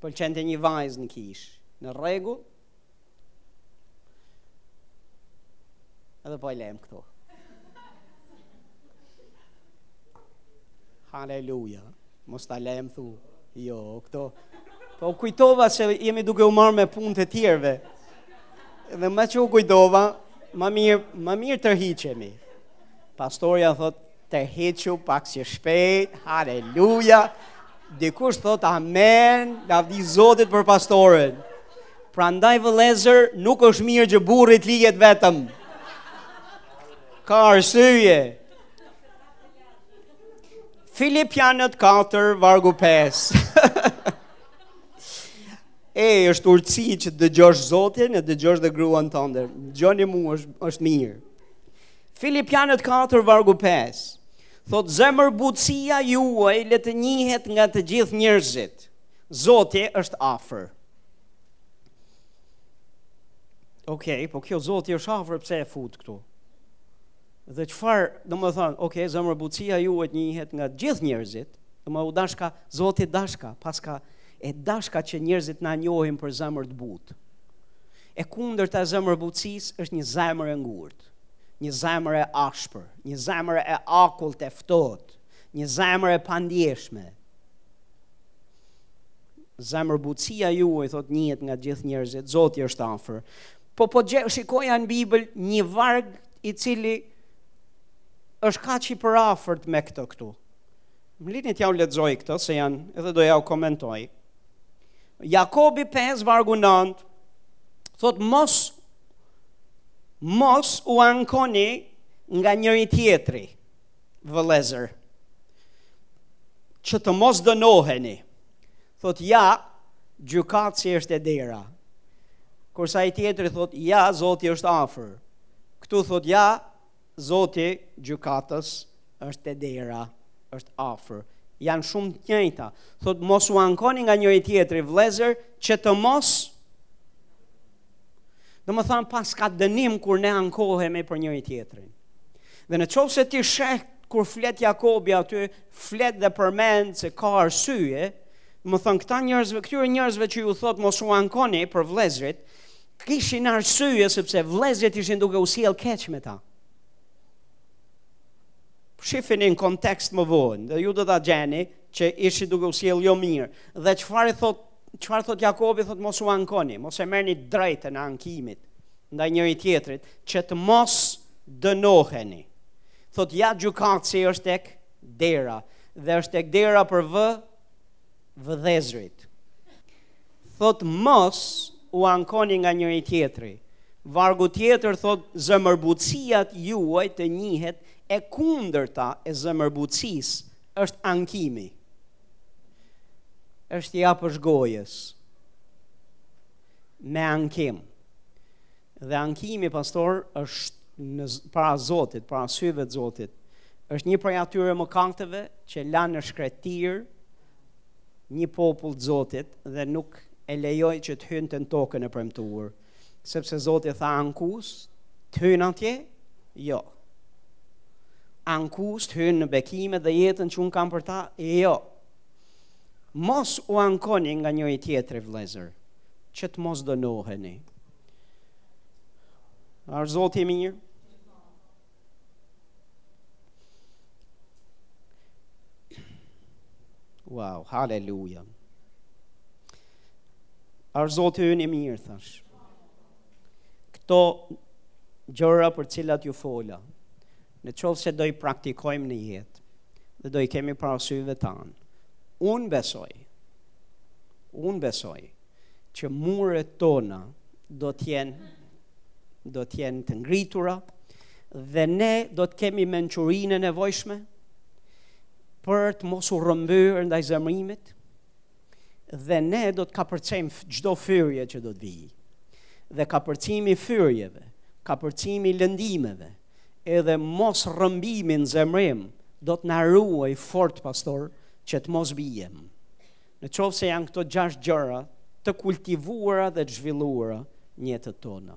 S1: Pëlqente një vajzë në kishë. Në rregull, Edhe po e lëmë këtu. Haleluja. Mos ta lëmë thu. Jo, këto. Po u kujtova se jemi duke u marrë me punët e tjerëve. Dhe meqë u kujtova, më mirë, më mirë tërhiqemi. Pastorja thotë, Tërhiqu pak si shpejt, haleluja, dikush thotë amen, lavdi Zotit për pastorin. Prandaj vëllezër, nuk është mirë që burri t'lihet vetëm. Ka arsyje. Filipianët 4, vargu 5. e, është urtësi që t'dëgjosh Zotin e t'dëgjosh dhe gruan tënde. Dëgjoni mu është, është mirë. Filipianët 4 vargu 5 thotë zemërbutësia juaj le të njihet nga të gjithë njerëzit. Zoti është afër. Ok, po kjo zoti është afër pse e fut këtu? Dhe çfarë, domethënë, ok, zemërbutësia juaj të njihet nga të gjithë njerëzit, domethënë u dashka, zoti dashka, paska e dashka që njerëzit t'na njohin për zemër të butë. E kundërta e zemërbutësisë është një zemër e ngurtë, një zemër e ashpër, një zemër e akullt e ftohtë, një zemër e pandjeshme. Zemërbutësia juaj thot të njihet nga gjithë njerëzit, Zoti është afër. Po po shikoja në Bibël një varg i cili është kaq i përafërt me këtë këtu. Më lini t'jua lexoj këtë, se janë, edhe do jua komentoj. Jakobi 5 vargu 9 thot mos mos u ankoni nga njëri tjetri vëllezër që të mos dënoheni thot ja gjykatësi është te dera kurse ai tjetri thot ja zoti është afër këtu thot ja Zoti gjykatës është te dera, është afër. Janë shumë të njëjta. Thot mos u ankoni nga njëri tjetri vëllezër që të mos Domethënë paska dënim kur ne ankohemi për njëri tjetrin. Dhe në qoftë se ti sheh kur flet Jakobi aty, flet dhe përmend se ka arsye, domethënë këta njerëzve, këtyre njerëzve që ju thot mos u ankoni për vëllezërit, Kishin arsye sepse vëllezërit ishin duke u sjell keq me ta. Shifeni në kontekst më vonë, dhe ju do ta gjeni që ishin duke u sjell jo mirë. Dhe çfarë thot, çfarë thot Jakobi thot mos u ankoni, mos e merrni të drejtën e ankimit ndaj njëri tjetrit, që të mos dënoheni. Thot ja gjykatësi është tek dera dhe është tek dera për vë vëllezërit. Thot mos u ankoni nga njëri tjetri. Vargu tjetër thot zemërbutësia juaj të njihet e kundërta e zemërbutësisë është ankimi. është hapja e gojës me ankim. Dhe ankimi pastor është përpara Zotit, para syve të Zotit. Është një prej atyre mëkateve që la në shkretir një popull të Zotit dhe nuk e lejoi që të hynte në tokën e premtuar, sepse Zoti tha ankues, të hyjnë atje? Jo. Ankues të hyjnë në bekimet dhe jetën që unë kam për ta? Jo. Mos u ankoni nga njëri tjetri vëllezër, që të mos dënoheni. A është Zoti i mirë? Wow, haleluja. A është Zoti ynë i mirë, thash. Këto gjëra për cilat ju fola, Në qoftë se do i praktikojmë në jetë dhe do i kemi para syve tanë, unë besoj, unë besoj që muret tona do të jenë do të jenë të ngritura dhe ne do të kemi mençurinë e nevojshme për të mos u rrëmbyer ndaj zemrimit dhe ne do të kapërcejmë çdo fyrje që do të vijë. Dhe kapërcimi i fyrjeve, kapërcimi i lëndimeve, edhe mos rrëmbimi në zemrim do të na ruaj fort pastor që të mos biem. Në qoftë se janë këto gjashtë gjëra të kultivuara dhe të zhvilluara në jetët tona.